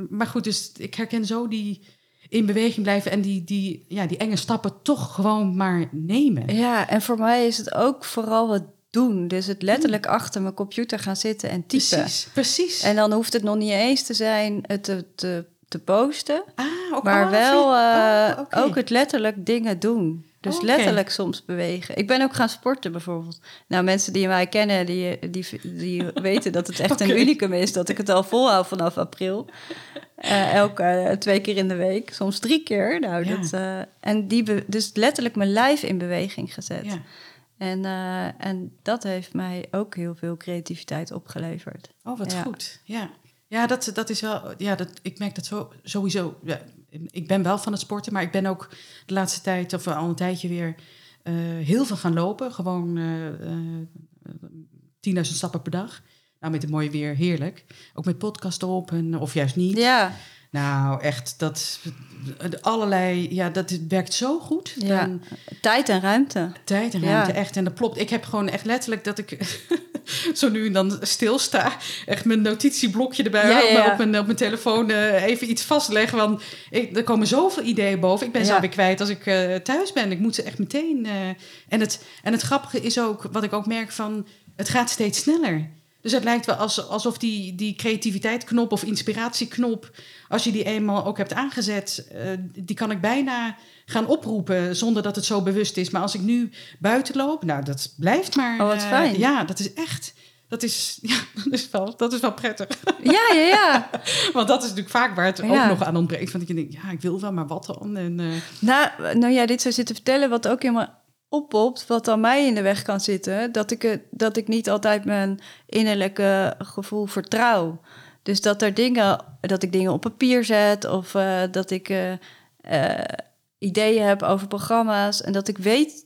maar goed, dus ik herken zo die in beweging blijven en die, die, ja, die enge stappen toch gewoon maar nemen. Ja, en voor mij is het ook vooral het doen. Dus het letterlijk achter mijn computer gaan zitten en typen. Precies, precies. En dan hoeft het nog niet eens te zijn het te, te, te posten. ah, ook Maar wel eh, oh, ook het letterlijk dingen doen. Dus Oké. letterlijk soms bewegen. Ik ben ook gaan sporten bijvoorbeeld. Nou, mensen die mij kennen, die, die, die *laughs* weten dat het echt een unicum is. Dat ik het al volhoud vanaf april. Eh, elke eh, twee keer in de week, soms drie keer. Nou, Ja. dat, en die be- dus letterlijk mijn lijf in beweging gezet. Ja. En, en dat heeft mij ook heel veel creativiteit opgeleverd. Oh, wat Ja. goed. Ja, ja dat, dat is wel. Ja, dat, ik merk dat zo, sowieso. Ja, ik ben wel van het sporten, maar ik ben ook de laatste tijd, of al een tijdje weer, eh, heel veel gaan lopen. Gewoon eh, eh, 10.000 stappen per dag. Nou, met het mooie weer, heerlijk. Ook met podcast op, en, of juist niet. Ja, Nou, echt, dat. Allerlei, ja, dat werkt zo goed. Ja. Dan tijd en ruimte. tijd en Ja. ruimte, echt. En dat klopt. Ik heb gewoon echt letterlijk dat ik *laughs* *laughs* zo nu en dan stilsta. Echt mijn notitieblokje erbij. Ja, maar op mijn, op mijn telefoon eh, even iets vastleggen. Want ik, er komen zoveel ideeën boven. Ik ben ze Ja. alweer kwijt als ik eh, thuis ben. Ik moet ze echt meteen... eh, en, het, en het grappige is ook, wat ik ook merk van... Het gaat steeds sneller. Dus het lijkt wel als, alsof die, die creativiteitsknop of inspiratieknop... als je die eenmaal ook hebt aangezet... eh, die kan ik bijna gaan oproepen zonder dat het zo bewust is. Maar als ik nu buiten loop, nou, dat blijft maar... Oh, wat eh, fijn. ja, dat is echt... Dat is, *laughs* ja, dat is, wel, dat is wel prettig. Ja, ja, ja. *laughs* Want dat is natuurlijk vaak waar het ook nog aan ontbreekt. Want ik denk, ja, ik wil wel, maar wat dan? En, eh, Nou, nou ja, dit zou zitten vertellen wat ook helemaal oppopt, wat dan mij in de weg kan zitten, dat ik, het, dat ik niet altijd mijn innerlijke gevoel vertrouw. Dus dat er dingen, dat ik dingen op papier zet of eh, dat ik eh, eh, ideeën heb over programma's en dat ik weet,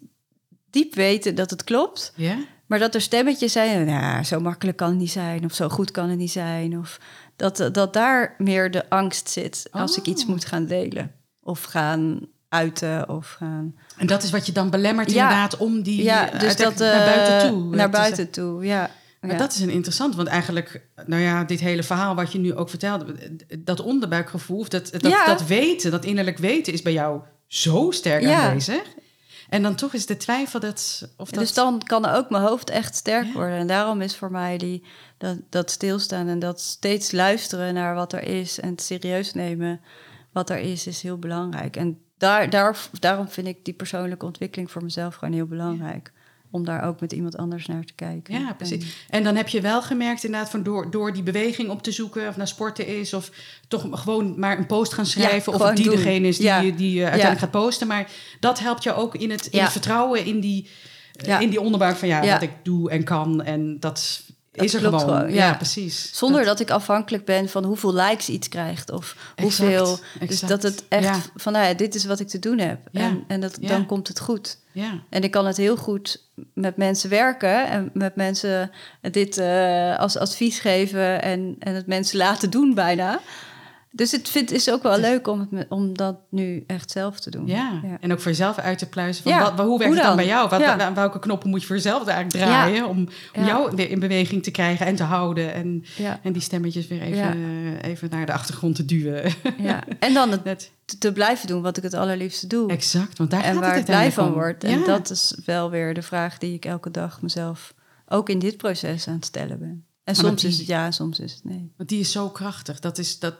diep weten dat het klopt, ja? maar dat er stemmetjes zijn, nou, zo makkelijk kan het niet zijn of zo goed kan het niet zijn of dat, dat daar meer de angst zit als ik iets Oh. moet gaan delen of gaan uiten of gaan. En dat is wat je dan belemmert Ja. inderdaad om die Ja, eh, dus dat naar buiten eh, toe. eh, Naar te buiten toe, ja. Maar ja. dat is een interessant, want eigenlijk, nou ja, dit hele verhaal wat je nu ook vertelde, dat onderbuikgevoel, of dat, dat, Ja. dat weten, dat innerlijk weten, is bij jou zo sterk aanwezig. En dan toch is de twijfel dat. Of dat Dus dan kan ook mijn hoofd echt sterk Ja. worden. En daarom is voor mij die, dat, dat stilstaan en dat steeds luisteren naar wat er is en het serieus nemen wat er is, is heel belangrijk. En daar, daar, daarom vind ik die persoonlijke ontwikkeling voor mezelf gewoon heel belangrijk. Om daar ook met iemand anders naar te kijken. Ja, precies. En dan heb je wel gemerkt inderdaad van door, door die beweging op te zoeken, of naar sporten is, of toch gewoon maar een post gaan schrijven, of die doen. degene is die, Ja. die je uiteindelijk gaat posten. Maar dat helpt je ook in het, in het vertrouwen in die, Ja. in die onderbuik van ja, wat ik doe en kan. En Dat is er gewoon. gewoon, ja. ja. precies. Zonder dat, ik afhankelijk ben van hoeveel likes iets krijgt of hoeveel. Dus dat het echt Ja. van, nou ja, dit is wat ik te doen heb. Ja. En, en dat, Ja. dan komt het goed. Ja. En ik kan het heel goed met mensen werken en met mensen dit eh, als advies geven en, en het mensen laten doen bijna. Dus het is ook wel leuk om, het, om dat nu echt zelf te doen. Ja. en ook voor jezelf uit te pluizen. Van Ja, wat, hoe werkt hoe het dan bij jou? Wat, Ja. Welke knoppen moet je voor jezelf eigenlijk draaien om, om jou weer in beweging te krijgen en te houden? En, en die stemmetjes weer even, even naar de achtergrond te duwen. ja. En dan het *laughs* Net. te, blijven doen wat ik het allerliefste doe. Exact, want daar en gaat waar het ik blij van word. En dat is wel weer de vraag die ik elke dag mezelf ook in dit proces aan het stellen ben. En Maar soms die- is het ja, soms is het nee. Want die is zo krachtig. Dat is, dat,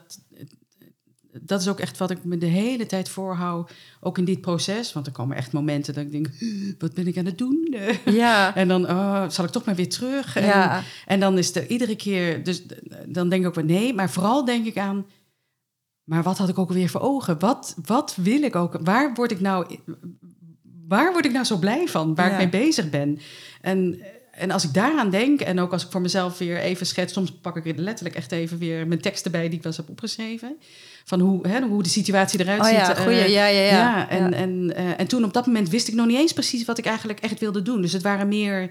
dat is ook echt wat ik me de hele tijd voorhoud. Ook in dit proces. Want er komen echt momenten dat ik denk... Wat ben ik aan het doen? *laughs* Ja, En dan oh, zal ik toch maar weer terug. En, ja. en dan is er iedere keer... Dus dan denk ik ook weer nee. Maar vooral denk ik aan... Maar wat had ik ook weer voor ogen? Wat, wat wil ik ook? Waar word ik nou... Waar word ik nou zo blij van? Waar Ja. ik mee bezig ben? En, en als ik daaraan denk... En ook als ik voor mezelf weer even schets... Soms pak ik letterlijk echt even weer mijn teksten bij... die ik wel eens heb opgeschreven. Van hoe, hè, hoe de situatie eruit Oh ziet. ja, eh, ja, ja, ja. ja, en, Ja. En, eh, en toen op dat moment wist ik nog niet eens precies wat ik eigenlijk echt wilde doen. Dus het waren meer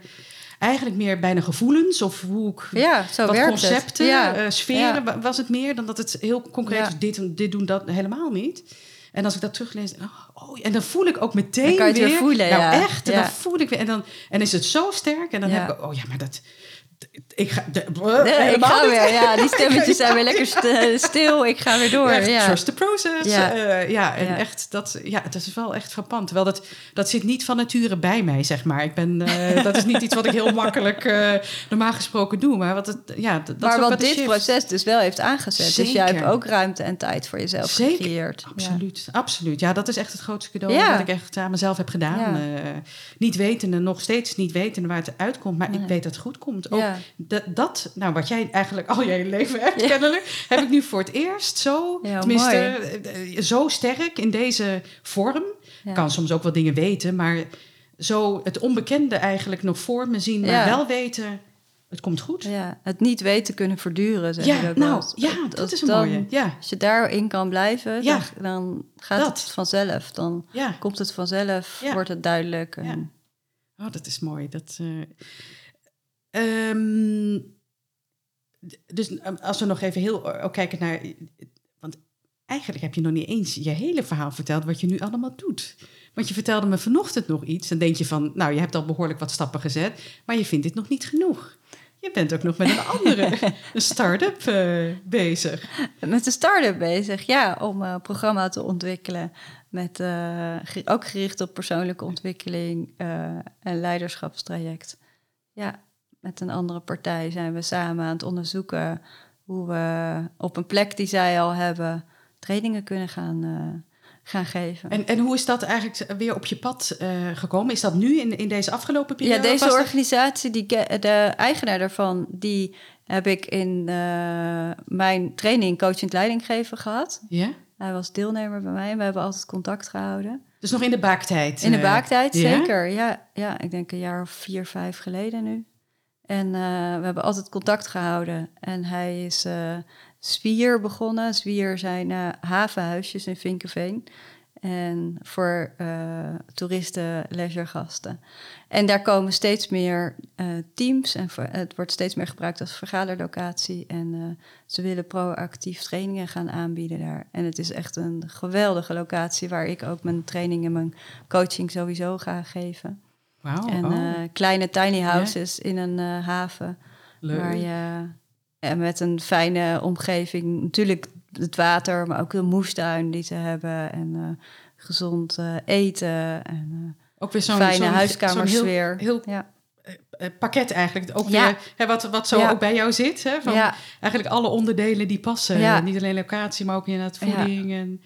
eigenlijk meer bijna gevoelens of hoe ik Ja, zo wat concepten. Ja. eh, sferen wa- was het meer dan dat het heel concreet was. Dit, dit doen dat helemaal niet. En als ik dat teruglees, oh, oh, en dan voel ik ook meteen Dan kan je het weer weer, voelen, nou ja. echt, en Ja. dan voel ik weer en dan en is het zo sterk en dan Ja. heb ik, oh ja, maar dat, ik ga, de, Nee, ik helemaal ga weer. Ja, die *laughs* stemmetjes zijn weer lekker st- stil. Ik ga weer door. Echt, Ja, trust the process. Ja. Ja, ja en Ja. echt, dat, ja, dat is wel echt frappant. Terwijl dat, dat zit niet van nature bij mij, zeg maar. Ik ben, eh, *laughs* dat is niet iets wat ik heel makkelijk eh, normaal gesproken doe. Maar wat, het, ja, dat, maar wat dit shift. proces dus wel heeft aangezet. Dus jij hebt ook ruimte en tijd voor jezelf Zeker. gecreëerd. Ja. Absoluut, absoluut. Ja, dat is echt het grootste cadeau dat ik echt aan mezelf heb gedaan. Eh, niet wetende, nog steeds niet wetende waar het uitkomt. Maar Nee. ik weet dat het goed komt. Ook Ja. dat, dat, nou wat jij eigenlijk al je leven hebt kennelijk... heb ik nu voor het eerst zo, Ja, tenminste, mooi. eh, zo sterk in deze vorm. Ja. kan soms ook wel dingen weten, maar zo het onbekende eigenlijk nog voor me zien, maar wel weten, het komt goed. Ja, het niet weten kunnen verduren, zeg Ja, ik nou, eens. ja, Als- dat als is een dan- mooie. Ja, Als je daarin kan blijven, Ja. dan, dan gaat Dat. het vanzelf. Dan ja. komt het vanzelf, wordt het duidelijk. En. Oh, dat is mooi. Dat, eh, ehm, d- dus eh, als we nog even heel ook kijken naar. Want eigenlijk heb je nog niet eens je hele verhaal verteld wat je nu allemaal doet. Want je vertelde me vanochtend nog iets. Dan denk je van, nou, je hebt al behoorlijk wat stappen gezet, maar je vindt dit nog niet genoeg. Je bent ook nog met een andere, *laughs* een start-up eh, bezig. Met de start-up bezig, ja, om een programma te ontwikkelen. Met, eh, ook gericht op persoonlijke ontwikkeling eh, en leiderschapstraject. Ja, met een andere partij zijn we samen aan het onderzoeken hoe we op een plek die zij al hebben trainingen kunnen gaan, eh, gaan geven. En, en hoe is dat eigenlijk weer op je pad eh, gekomen? Is dat nu in, in deze afgelopen periode? Ja, deze organisatie, die, de eigenaar daarvan, die heb ik in eh, mijn training coachend leidinggeven gehad. Ja? Hij was deelnemer bij mij en we hebben altijd contact gehouden. Dus nog in de baaktijd? In de baaktijd, zeker. Ja, ja, ik denk een jaar of vier, vijf geleden nu. En eh, we hebben altijd contact gehouden. En hij is eh Zwier begonnen. Zwier zijn eh, havenhuisjes in Vinkenveen. En voor toeristen, leisuregasten. En daar komen steeds meer teams. En het wordt steeds meer gebruikt als vergaderlocatie. En ze willen proactief trainingen gaan aanbieden daar. En het is echt een geweldige locatie waar ik ook mijn training en mijn coaching sowieso ga geven. En oh, eh, kleine tiny houses in een eh, haven. leuk. Waar je en met een fijne omgeving, natuurlijk het water, maar ook de moestuin die ze hebben. En eh, gezond eten en Ook weer zo'n fijne zo'n huiskamersfeer. Heel, heel ja. eh, pakket eigenlijk. Ook Ja. weer, hè, wat, wat zo Ja. ook bij jou zit. Hè, van. Eigenlijk alle onderdelen die passen. Niet alleen locatie, maar ook inderdaad voeding. En,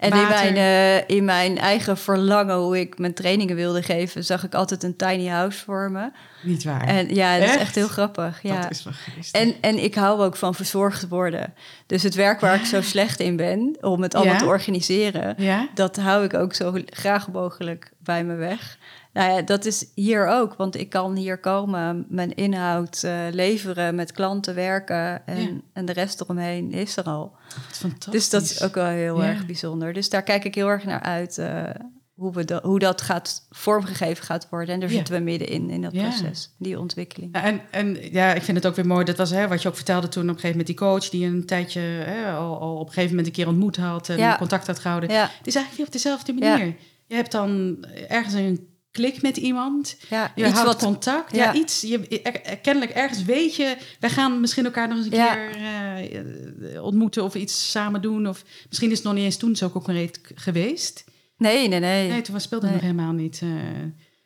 En in mijn, eh, in mijn eigen verlangen, hoe ik mijn trainingen wilde geven, zag ik altijd een tiny house voor me. niet waar. En ja, dat is Echt? heel grappig. Ja. Dat is wel. En, en ik hou ook van verzorgd worden. Dus het werk waar ik zo slecht in ben, om het allemaal Ja? te organiseren, ja? dat hou ik ook zo graag mogelijk bij me weg. Nou ja, dat is hier ook, want ik kan hier komen, mijn inhoud eh, leveren, met klanten werken en, Ja. en de rest eromheen is er al. Fantastisch. Dus dat is ook wel heel Ja. erg bijzonder. Dus daar kijk ik heel erg naar uit eh, hoe, we dat, hoe dat gaat vormgegeven gaat worden. En daar zitten we middenin in dat proces, die ontwikkeling. En, en ja, ik vind het ook weer mooi. Dat was hè, wat je ook vertelde toen op een gegeven moment die coach... die een tijdje hè, al, al op een gegeven moment een keer ontmoet had... en contact had gehouden. Ja, Het is eigenlijk weer op dezelfde manier. Je hebt dan ergens een klik met iemand... ja Je iets houdt wat contact. Ja, ja. iets. Je, er- kennelijk ergens weet je, wij gaan misschien elkaar nog eens een Ja. keer eh, ontmoeten of iets samen doen. Of misschien is het nog niet eens toen zo concreet geweest. Nee, nee, nee. Nee, toen was speelde het Nee. nog helemaal niet. eh.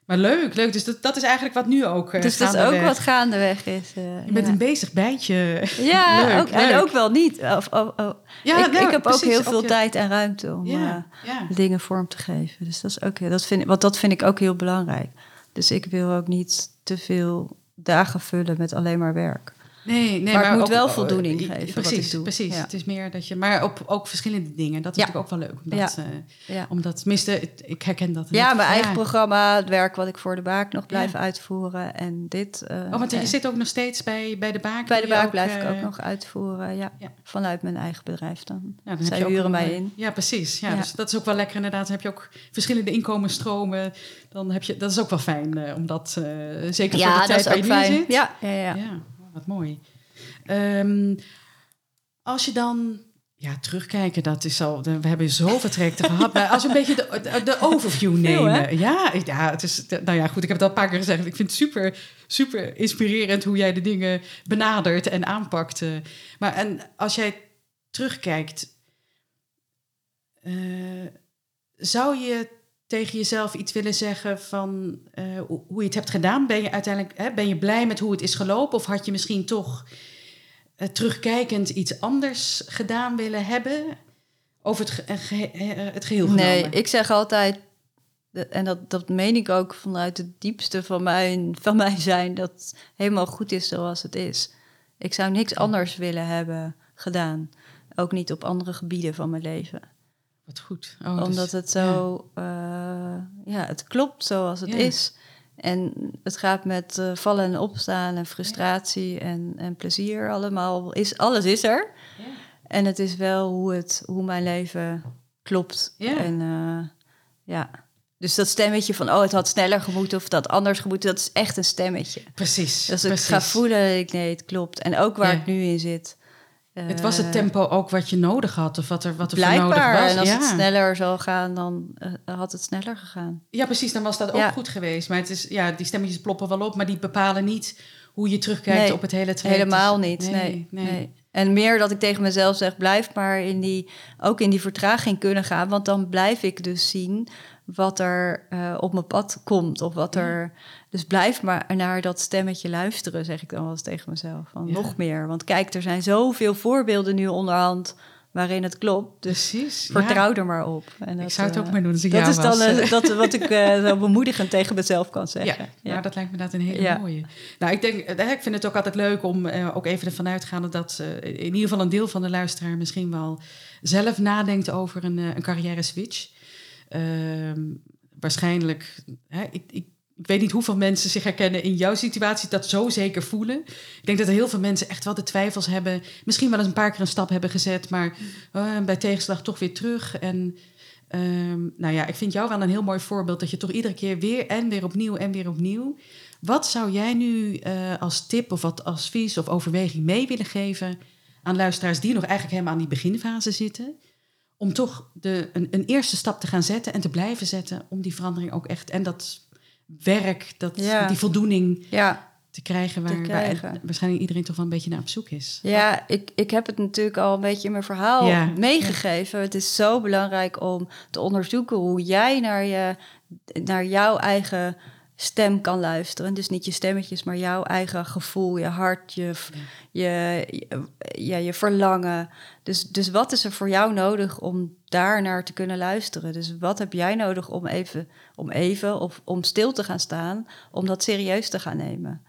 Maar leuk, leuk. Dus dat, dat is eigenlijk wat nu ook. eh, dus dat is ook wat gaandeweg is. eh, Je bent ja. een bezig bijtje. *laughs* Ja, Leuk, ook, en ook wel niet. Of, of- of- Ja, ik, nou, ik heb precies, ook heel veel je- tijd en ruimte om Ja, eh, dingen vorm te geven. Dus dat is ook, dat vind want dat vind ik ook heel belangrijk. Dus ik wil ook niet te veel dagen vullen met alleen maar werk. Nee, nee, maar, het moet ook- wel oh, voldoening eh, geven Precies, wat ik doe. precies. Ja. Het is meer dat je, maar op ook verschillende dingen. Dat is Ja. natuurlijk ook wel leuk. Omdat, eh, Ja. omdat tenminste, ik herken dat. Ja, mijn eigen programma, het werk wat ik voor de baak nog blijf uitvoeren. En dit. eh, Oh, want je eh, zit ook nog steeds bij, bij de baak. bij de baak blijf ik eh, ook nog uitvoeren. Ja, vanuit mijn eigen bedrijf dan. Ja, dan Zij heb je ook huren mij eh, in. Ja, precies. Ja. Dus dat is ook wel lekker inderdaad. Dan heb je ook verschillende inkomensstromen. Dan heb je, dat is ook wel fijn, eh, omdat eh, zeker voor de tijd waar je nu in zit. Ja, ja, ja. Wat mooi. Ehm, als je dan ja, terugkijken, dat is al. We hebben zoveel trajecten *laughs* gehad. Maar als we een beetje de, de, overview Veel, nemen. Ja, ja, het is. Nou ja, goed, ik heb het al een paar keer gezegd. Ik vind het super, super inspirerend hoe jij de dingen benadert en aanpakt. eh. Maar en als jij terugkijkt, eh, zou je tegen jezelf iets willen zeggen van eh, hoe je het hebt gedaan? Ben je uiteindelijk hè, ben je blij met hoe het is gelopen? Of had je misschien toch eh, terugkijkend iets anders gedaan willen hebben? Over het, ge- eh, het geheel genomen? Nee, ik zeg altijd, en dat, dat meen ik ook vanuit het diepste van mijn, van mijn zijn, dat het helemaal goed is zoals het is. Ik zou niks anders willen hebben gedaan. Ook niet op andere gebieden van mijn leven. Wat goed. Oh, dus- Omdat het zo, ja. ja, het klopt zoals het Ja. is. En het gaat met eh, vallen en opstaan en frustratie en, en plezier allemaal. Is, alles is er. Ja. En het is wel hoe, het, hoe mijn leven klopt. Ja. En eh, ja. Dus dat stemmetje van, oh, het had sneller gemoeten of het had anders gemoeten, dat is echt een stemmetje. Precies. Dus ik precies. ga voelen, ik, nee, het klopt. En ook waar ik nu in zit. Het was het tempo ook wat je nodig had, of wat er, wat er voor nodig was. En als ja. het sneller zou gaan, dan eh, had het sneller gegaan. ja, precies, dan was dat ook Ja. goed geweest. Maar het is, ja, die stemmetjes ploppen wel op, maar die bepalen niet hoe je terugkijkt Nee, op het hele traject. Helemaal niet. Nee, nee. nee. En meer dat ik tegen mezelf zeg, blijf maar in die, ook in die vertraging kunnen gaan. Want dan blijf ik dus zien wat er eh, op mijn pad komt. Of wat er. Dus blijf maar naar dat stemmetje luisteren, zeg ik dan wel eens tegen mezelf. Van Ja. nog meer. Want kijk, er zijn zoveel voorbeelden nu onderhand waarin het klopt. Dus Precies. ja. vertrouw er maar op. En Ik zou het ook eh, maar doen als ik Dat is dan eh, *laughs* dat, wat ik eh, zo bemoedigend tegen mezelf kan zeggen. Ja, nou, dat lijkt me inderdaad een hele Ja. mooie. Nou, ik denk, ik vind het ook altijd leuk om eh, ook even ervan uitgaande dat in ieder geval een deel van de luisteraar misschien wel zelf nadenkt over een, een carrière switch. Ehm, waarschijnlijk, hè, ik, ik, ik weet niet hoeveel mensen zich herkennen in jouw situatie, dat zo zeker voelen. Ik denk dat er heel veel mensen echt wel de twijfels hebben, misschien wel eens een paar keer een stap hebben gezet, maar eh, bij tegenslag toch weer terug. En Ehm, nou ja, ik vind jou wel een heel mooi voorbeeld dat je toch iedere keer weer en weer opnieuw en weer opnieuw. Wat zou jij nu eh, als tip of wat advies of overweging mee willen geven aan luisteraars die nog eigenlijk helemaal aan die beginfase zitten? Om toch de, een, een eerste stap te gaan zetten en te blijven zetten om die verandering ook echt en dat werk, dat, Ja. die voldoening Ja, te krijgen waar, waar krijgen. waarschijnlijk iedereen toch wel een beetje naar op zoek is. Ja, ik, ik heb het natuurlijk al een beetje in mijn verhaal Ja, meegegeven. Het is zo belangrijk om te onderzoeken hoe jij naar, je, naar jouw eigen stem kan luisteren. Dus niet je stemmetjes, maar jouw eigen gevoel, je hart, je, je, ja, je verlangen. Dus, dus wat is er voor jou nodig om daar naar te kunnen luisteren? Dus wat heb jij nodig om even, om even of om stil te gaan staan, om dat serieus te gaan nemen?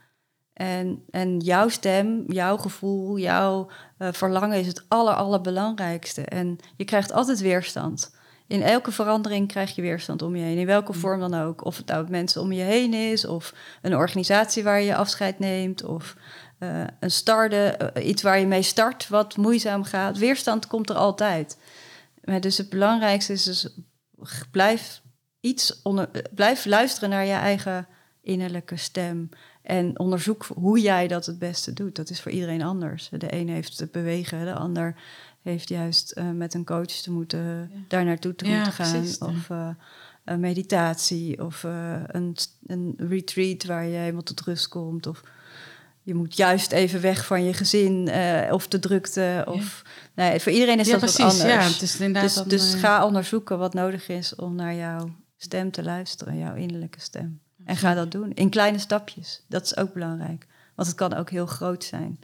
En, en jouw stem, jouw gevoel, jouw eh, verlangen is het aller, allerbelangrijkste. En je krijgt altijd weerstand. In elke verandering krijg je weerstand om je heen, in welke vorm dan ook. Of het nou mensen om je heen is, of een organisatie waar je afscheid neemt, of eh, een starten, eh, iets waar je mee start wat moeizaam gaat. Weerstand komt er altijd. Maar dus het belangrijkste is dus blijf iets onder, blijf luisteren naar je eigen innerlijke stem. En onderzoek hoe jij dat het beste doet. Dat is voor iedereen anders. De een heeft het bewegen, de ander heeft juist eh, met een coach te moeten, Ja. daar naartoe te Ja, moeten gaan. precies. Of eh, een meditatie, of eh, een, een retreat waar je helemaal tot rust komt. Of je moet juist even weg van je gezin of de drukte. Of, nee, voor iedereen is ja, dat precies. wat anders. Ja, het is inderdaad Dus, dan, dus ga onderzoeken wat nodig is om naar jouw stem te luisteren, jouw innerlijke stem. En ga dat doen in kleine stapjes. Dat is ook belangrijk. Want het kan ook heel groot zijn.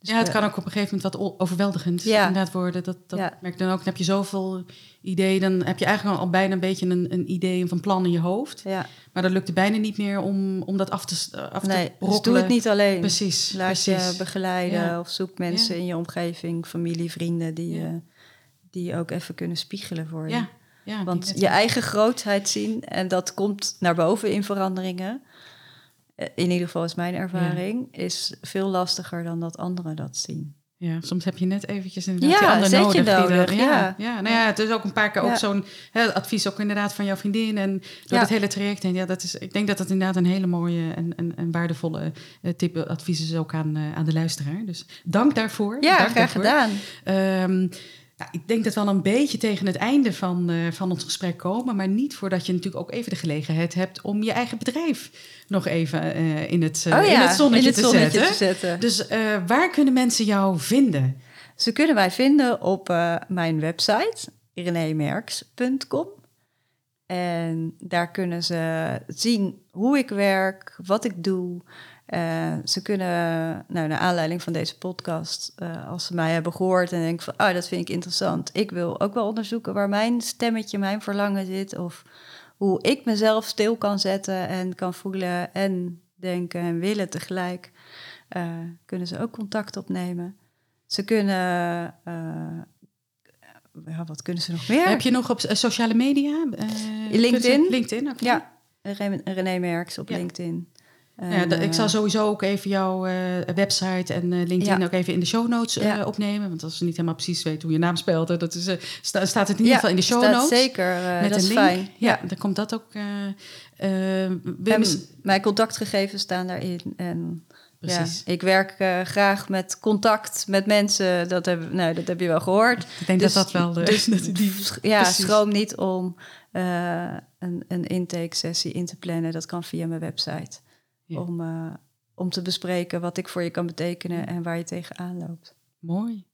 Dus, ja, het eh, kan ook op een gegeven moment wat overweldigend Ja. inderdaad worden. Dat, dat Ja. merk ik dan ook. Dan heb je zoveel ideeën. Dan heb je eigenlijk al bijna een beetje een, een idee een plan in je hoofd. Ja, Maar dan lukt het bijna niet meer om, om dat af te, s- af nee, te dus doe het niet alleen. Precies, Laat precies. je begeleiden of zoek mensen in je omgeving, familie, vrienden die, Ja. eh, die je ook even kunnen spiegelen voor je. Ja, Want je eigen grootheid zien en dat komt naar boven in veranderingen. Eh, In ieder geval is mijn ervaring, is veel lastiger dan dat anderen dat zien. Ja, soms heb je net eventjes inderdaad Ja, die ander nodig. die nodig, ja. ja, ja. Nou ja, het is ook een paar keer ook zo'n advies ook inderdaad van jouw vriendin en door het hele traject. En ja, dat is, ik denk dat dat inderdaad een hele mooie en, en, en waardevolle eh, tip advies is ook aan, eh, aan de luisteraar. Dus dank daarvoor. Ja, dank graag daarvoor. gedaan. Ehm, nou, ik denk dat we al een beetje tegen het einde van, eh, van ons gesprek komen. Maar niet voordat je natuurlijk ook even de gelegenheid hebt om je eigen bedrijf nog even eh, in, het, eh, oh ja, in het zonnetje, in het te, zonnetje zetten. te zetten. Dus waar kunnen mensen jou vinden? Ze kunnen wij vinden op mijn website, renémerks.com. En daar kunnen ze zien hoe ik werk, wat ik doe. Eh, ze kunnen, nou, naar aanleiding van deze podcast, eh, als ze mij hebben gehoord en denken van, oh, dat vind ik interessant. Ik wil ook wel onderzoeken waar mijn stemmetje, mijn verlangen zit. Of hoe ik mezelf stil kan zetten en kan voelen en denken en willen tegelijk. eh, kunnen ze ook contact opnemen. Ze kunnen, ja, wat kunnen ze nog meer? Heb je nog op sociale media? LinkedIn. LinkedIn. Ja, René, René Merks op Ja. LinkedIn. Ja, ik zal eh, sowieso ook even jouw eh, website en eh, LinkedIn Ja. ook even in de show notes opnemen. Want als ze niet helemaal precies weten hoe je naam spelt, dat is, sta- staat het in ieder geval in de show notes. zeker, met dat een is link. fijn. Ja, dan komt dat ook. En mijn contactgegevens staan daarin. En Precies. Ja, ik werk graag met contact met mensen. Dat heb, nou, dat heb je wel gehoord. ik denk dus- dat dat wel de. dus *laughs* dat die, Ja, precies. schroom niet om een, een intake-sessie in te plannen. Dat kan via mijn website. Ja. Om, eh, om te bespreken wat ik voor je kan betekenen en waar je tegenaan loopt. Mooi.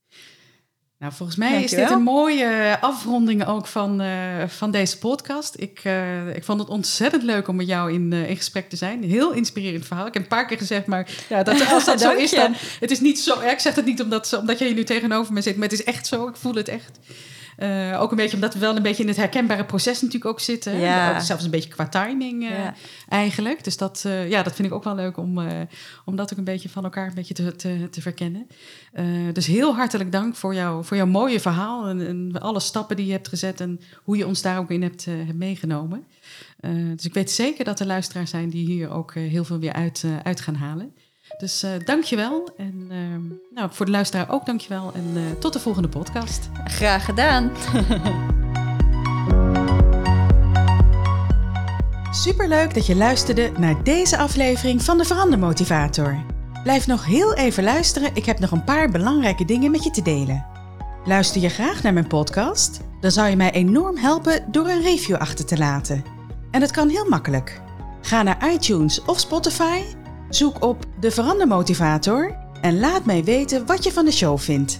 Nou, volgens mij is dit een mooie afronding ook van, eh, van deze podcast. Ik, eh, ik vond het ontzettend leuk om met jou in, in gesprek te zijn. Heel inspirerend verhaal. Ik heb een paar keer gezegd, maar ja, dat, *laughs* als dat zo is, dan... Het is niet zo... Ja, ik zeg het niet omdat, omdat jij nu tegenover me zit, maar het is echt zo. Ik voel het echt. Eh, ook een beetje omdat we wel een beetje in het herkenbare proces natuurlijk ook zitten. Ja. Ook zelfs een beetje qua timing eh, Ja. eigenlijk. Dus dat, eh, ja, dat vind ik ook wel leuk om, om dat ook een beetje van elkaar een beetje te, te, te verkennen. Dus heel hartelijk dank voor, jou, voor jouw mooie verhaal en, en alle stappen die je hebt gezet en hoe je ons daar ook in hebt, hebt meegenomen. Dus ik weet zeker dat er luisteraars zijn die hier ook heel veel weer uit, uit gaan halen. Dus eh dank je wel. En ehm, nou, voor de luisteraar ook dank je wel. En eh, tot de volgende podcast. Graag gedaan. *laughs* Superleuk dat je luisterde naar deze aflevering van de Verandermotivator. Blijf nog heel even luisteren, ik heb nog een paar belangrijke dingen met je te delen. Luister je graag naar mijn podcast? Dan zou je mij enorm helpen door een review achter te laten. En dat kan heel makkelijk. Ga naar iTunes of Spotify, zoek op de Verandermotivator en laat mij weten wat je van de show vindt.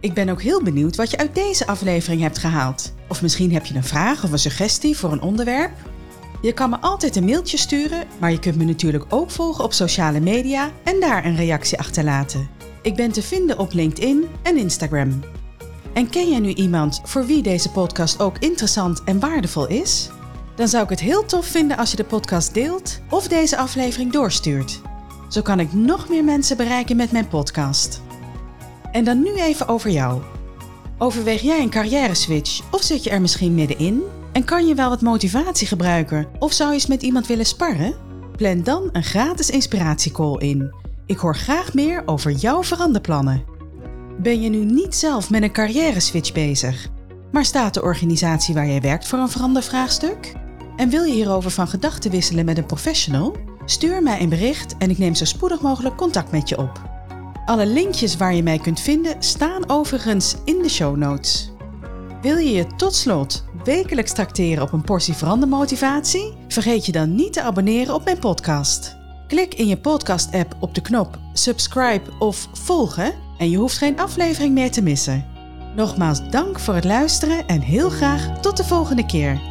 Ik ben ook heel benieuwd wat je uit deze aflevering hebt gehaald. Of misschien heb je een vraag of een suggestie voor een onderwerp? Je kan me altijd een mailtje sturen, maar je kunt me natuurlijk ook volgen op sociale media en daar een reactie achterlaten. Ik ben te vinden op LinkedIn en Instagram. En ken jij nu iemand voor wie deze podcast ook interessant en waardevol is? Dan zou ik het heel tof vinden als je de podcast deelt of deze aflevering doorstuurt. Zo kan ik nog meer mensen bereiken met mijn podcast. En dan nu even over jou. Overweeg jij een carrière switch of zit je er misschien middenin? En kan je wel wat motivatie gebruiken of zou je eens met iemand willen sparren? Plan dan een gratis inspiratiecall in. Ik hoor graag meer over jouw veranderplannen. Ben je nu niet zelf met een carrière switch bezig, maar staat de organisatie waar jij werkt voor een verandervraagstuk? En wil je hierover van gedachten wisselen met een professional? Stuur mij een bericht en ik neem zo spoedig mogelijk contact met je op. Alle linkjes waar je mij kunt vinden staan overigens in de show notes. Wil je je tot slot wekelijks tracteren op een portie verandermotivatie? Vergeet je dan niet te abonneren op mijn podcast. Klik in je podcast-app op de knop subscribe of volgen en je hoeft geen aflevering meer te missen. Nogmaals dank voor het luisteren en heel graag tot de volgende keer.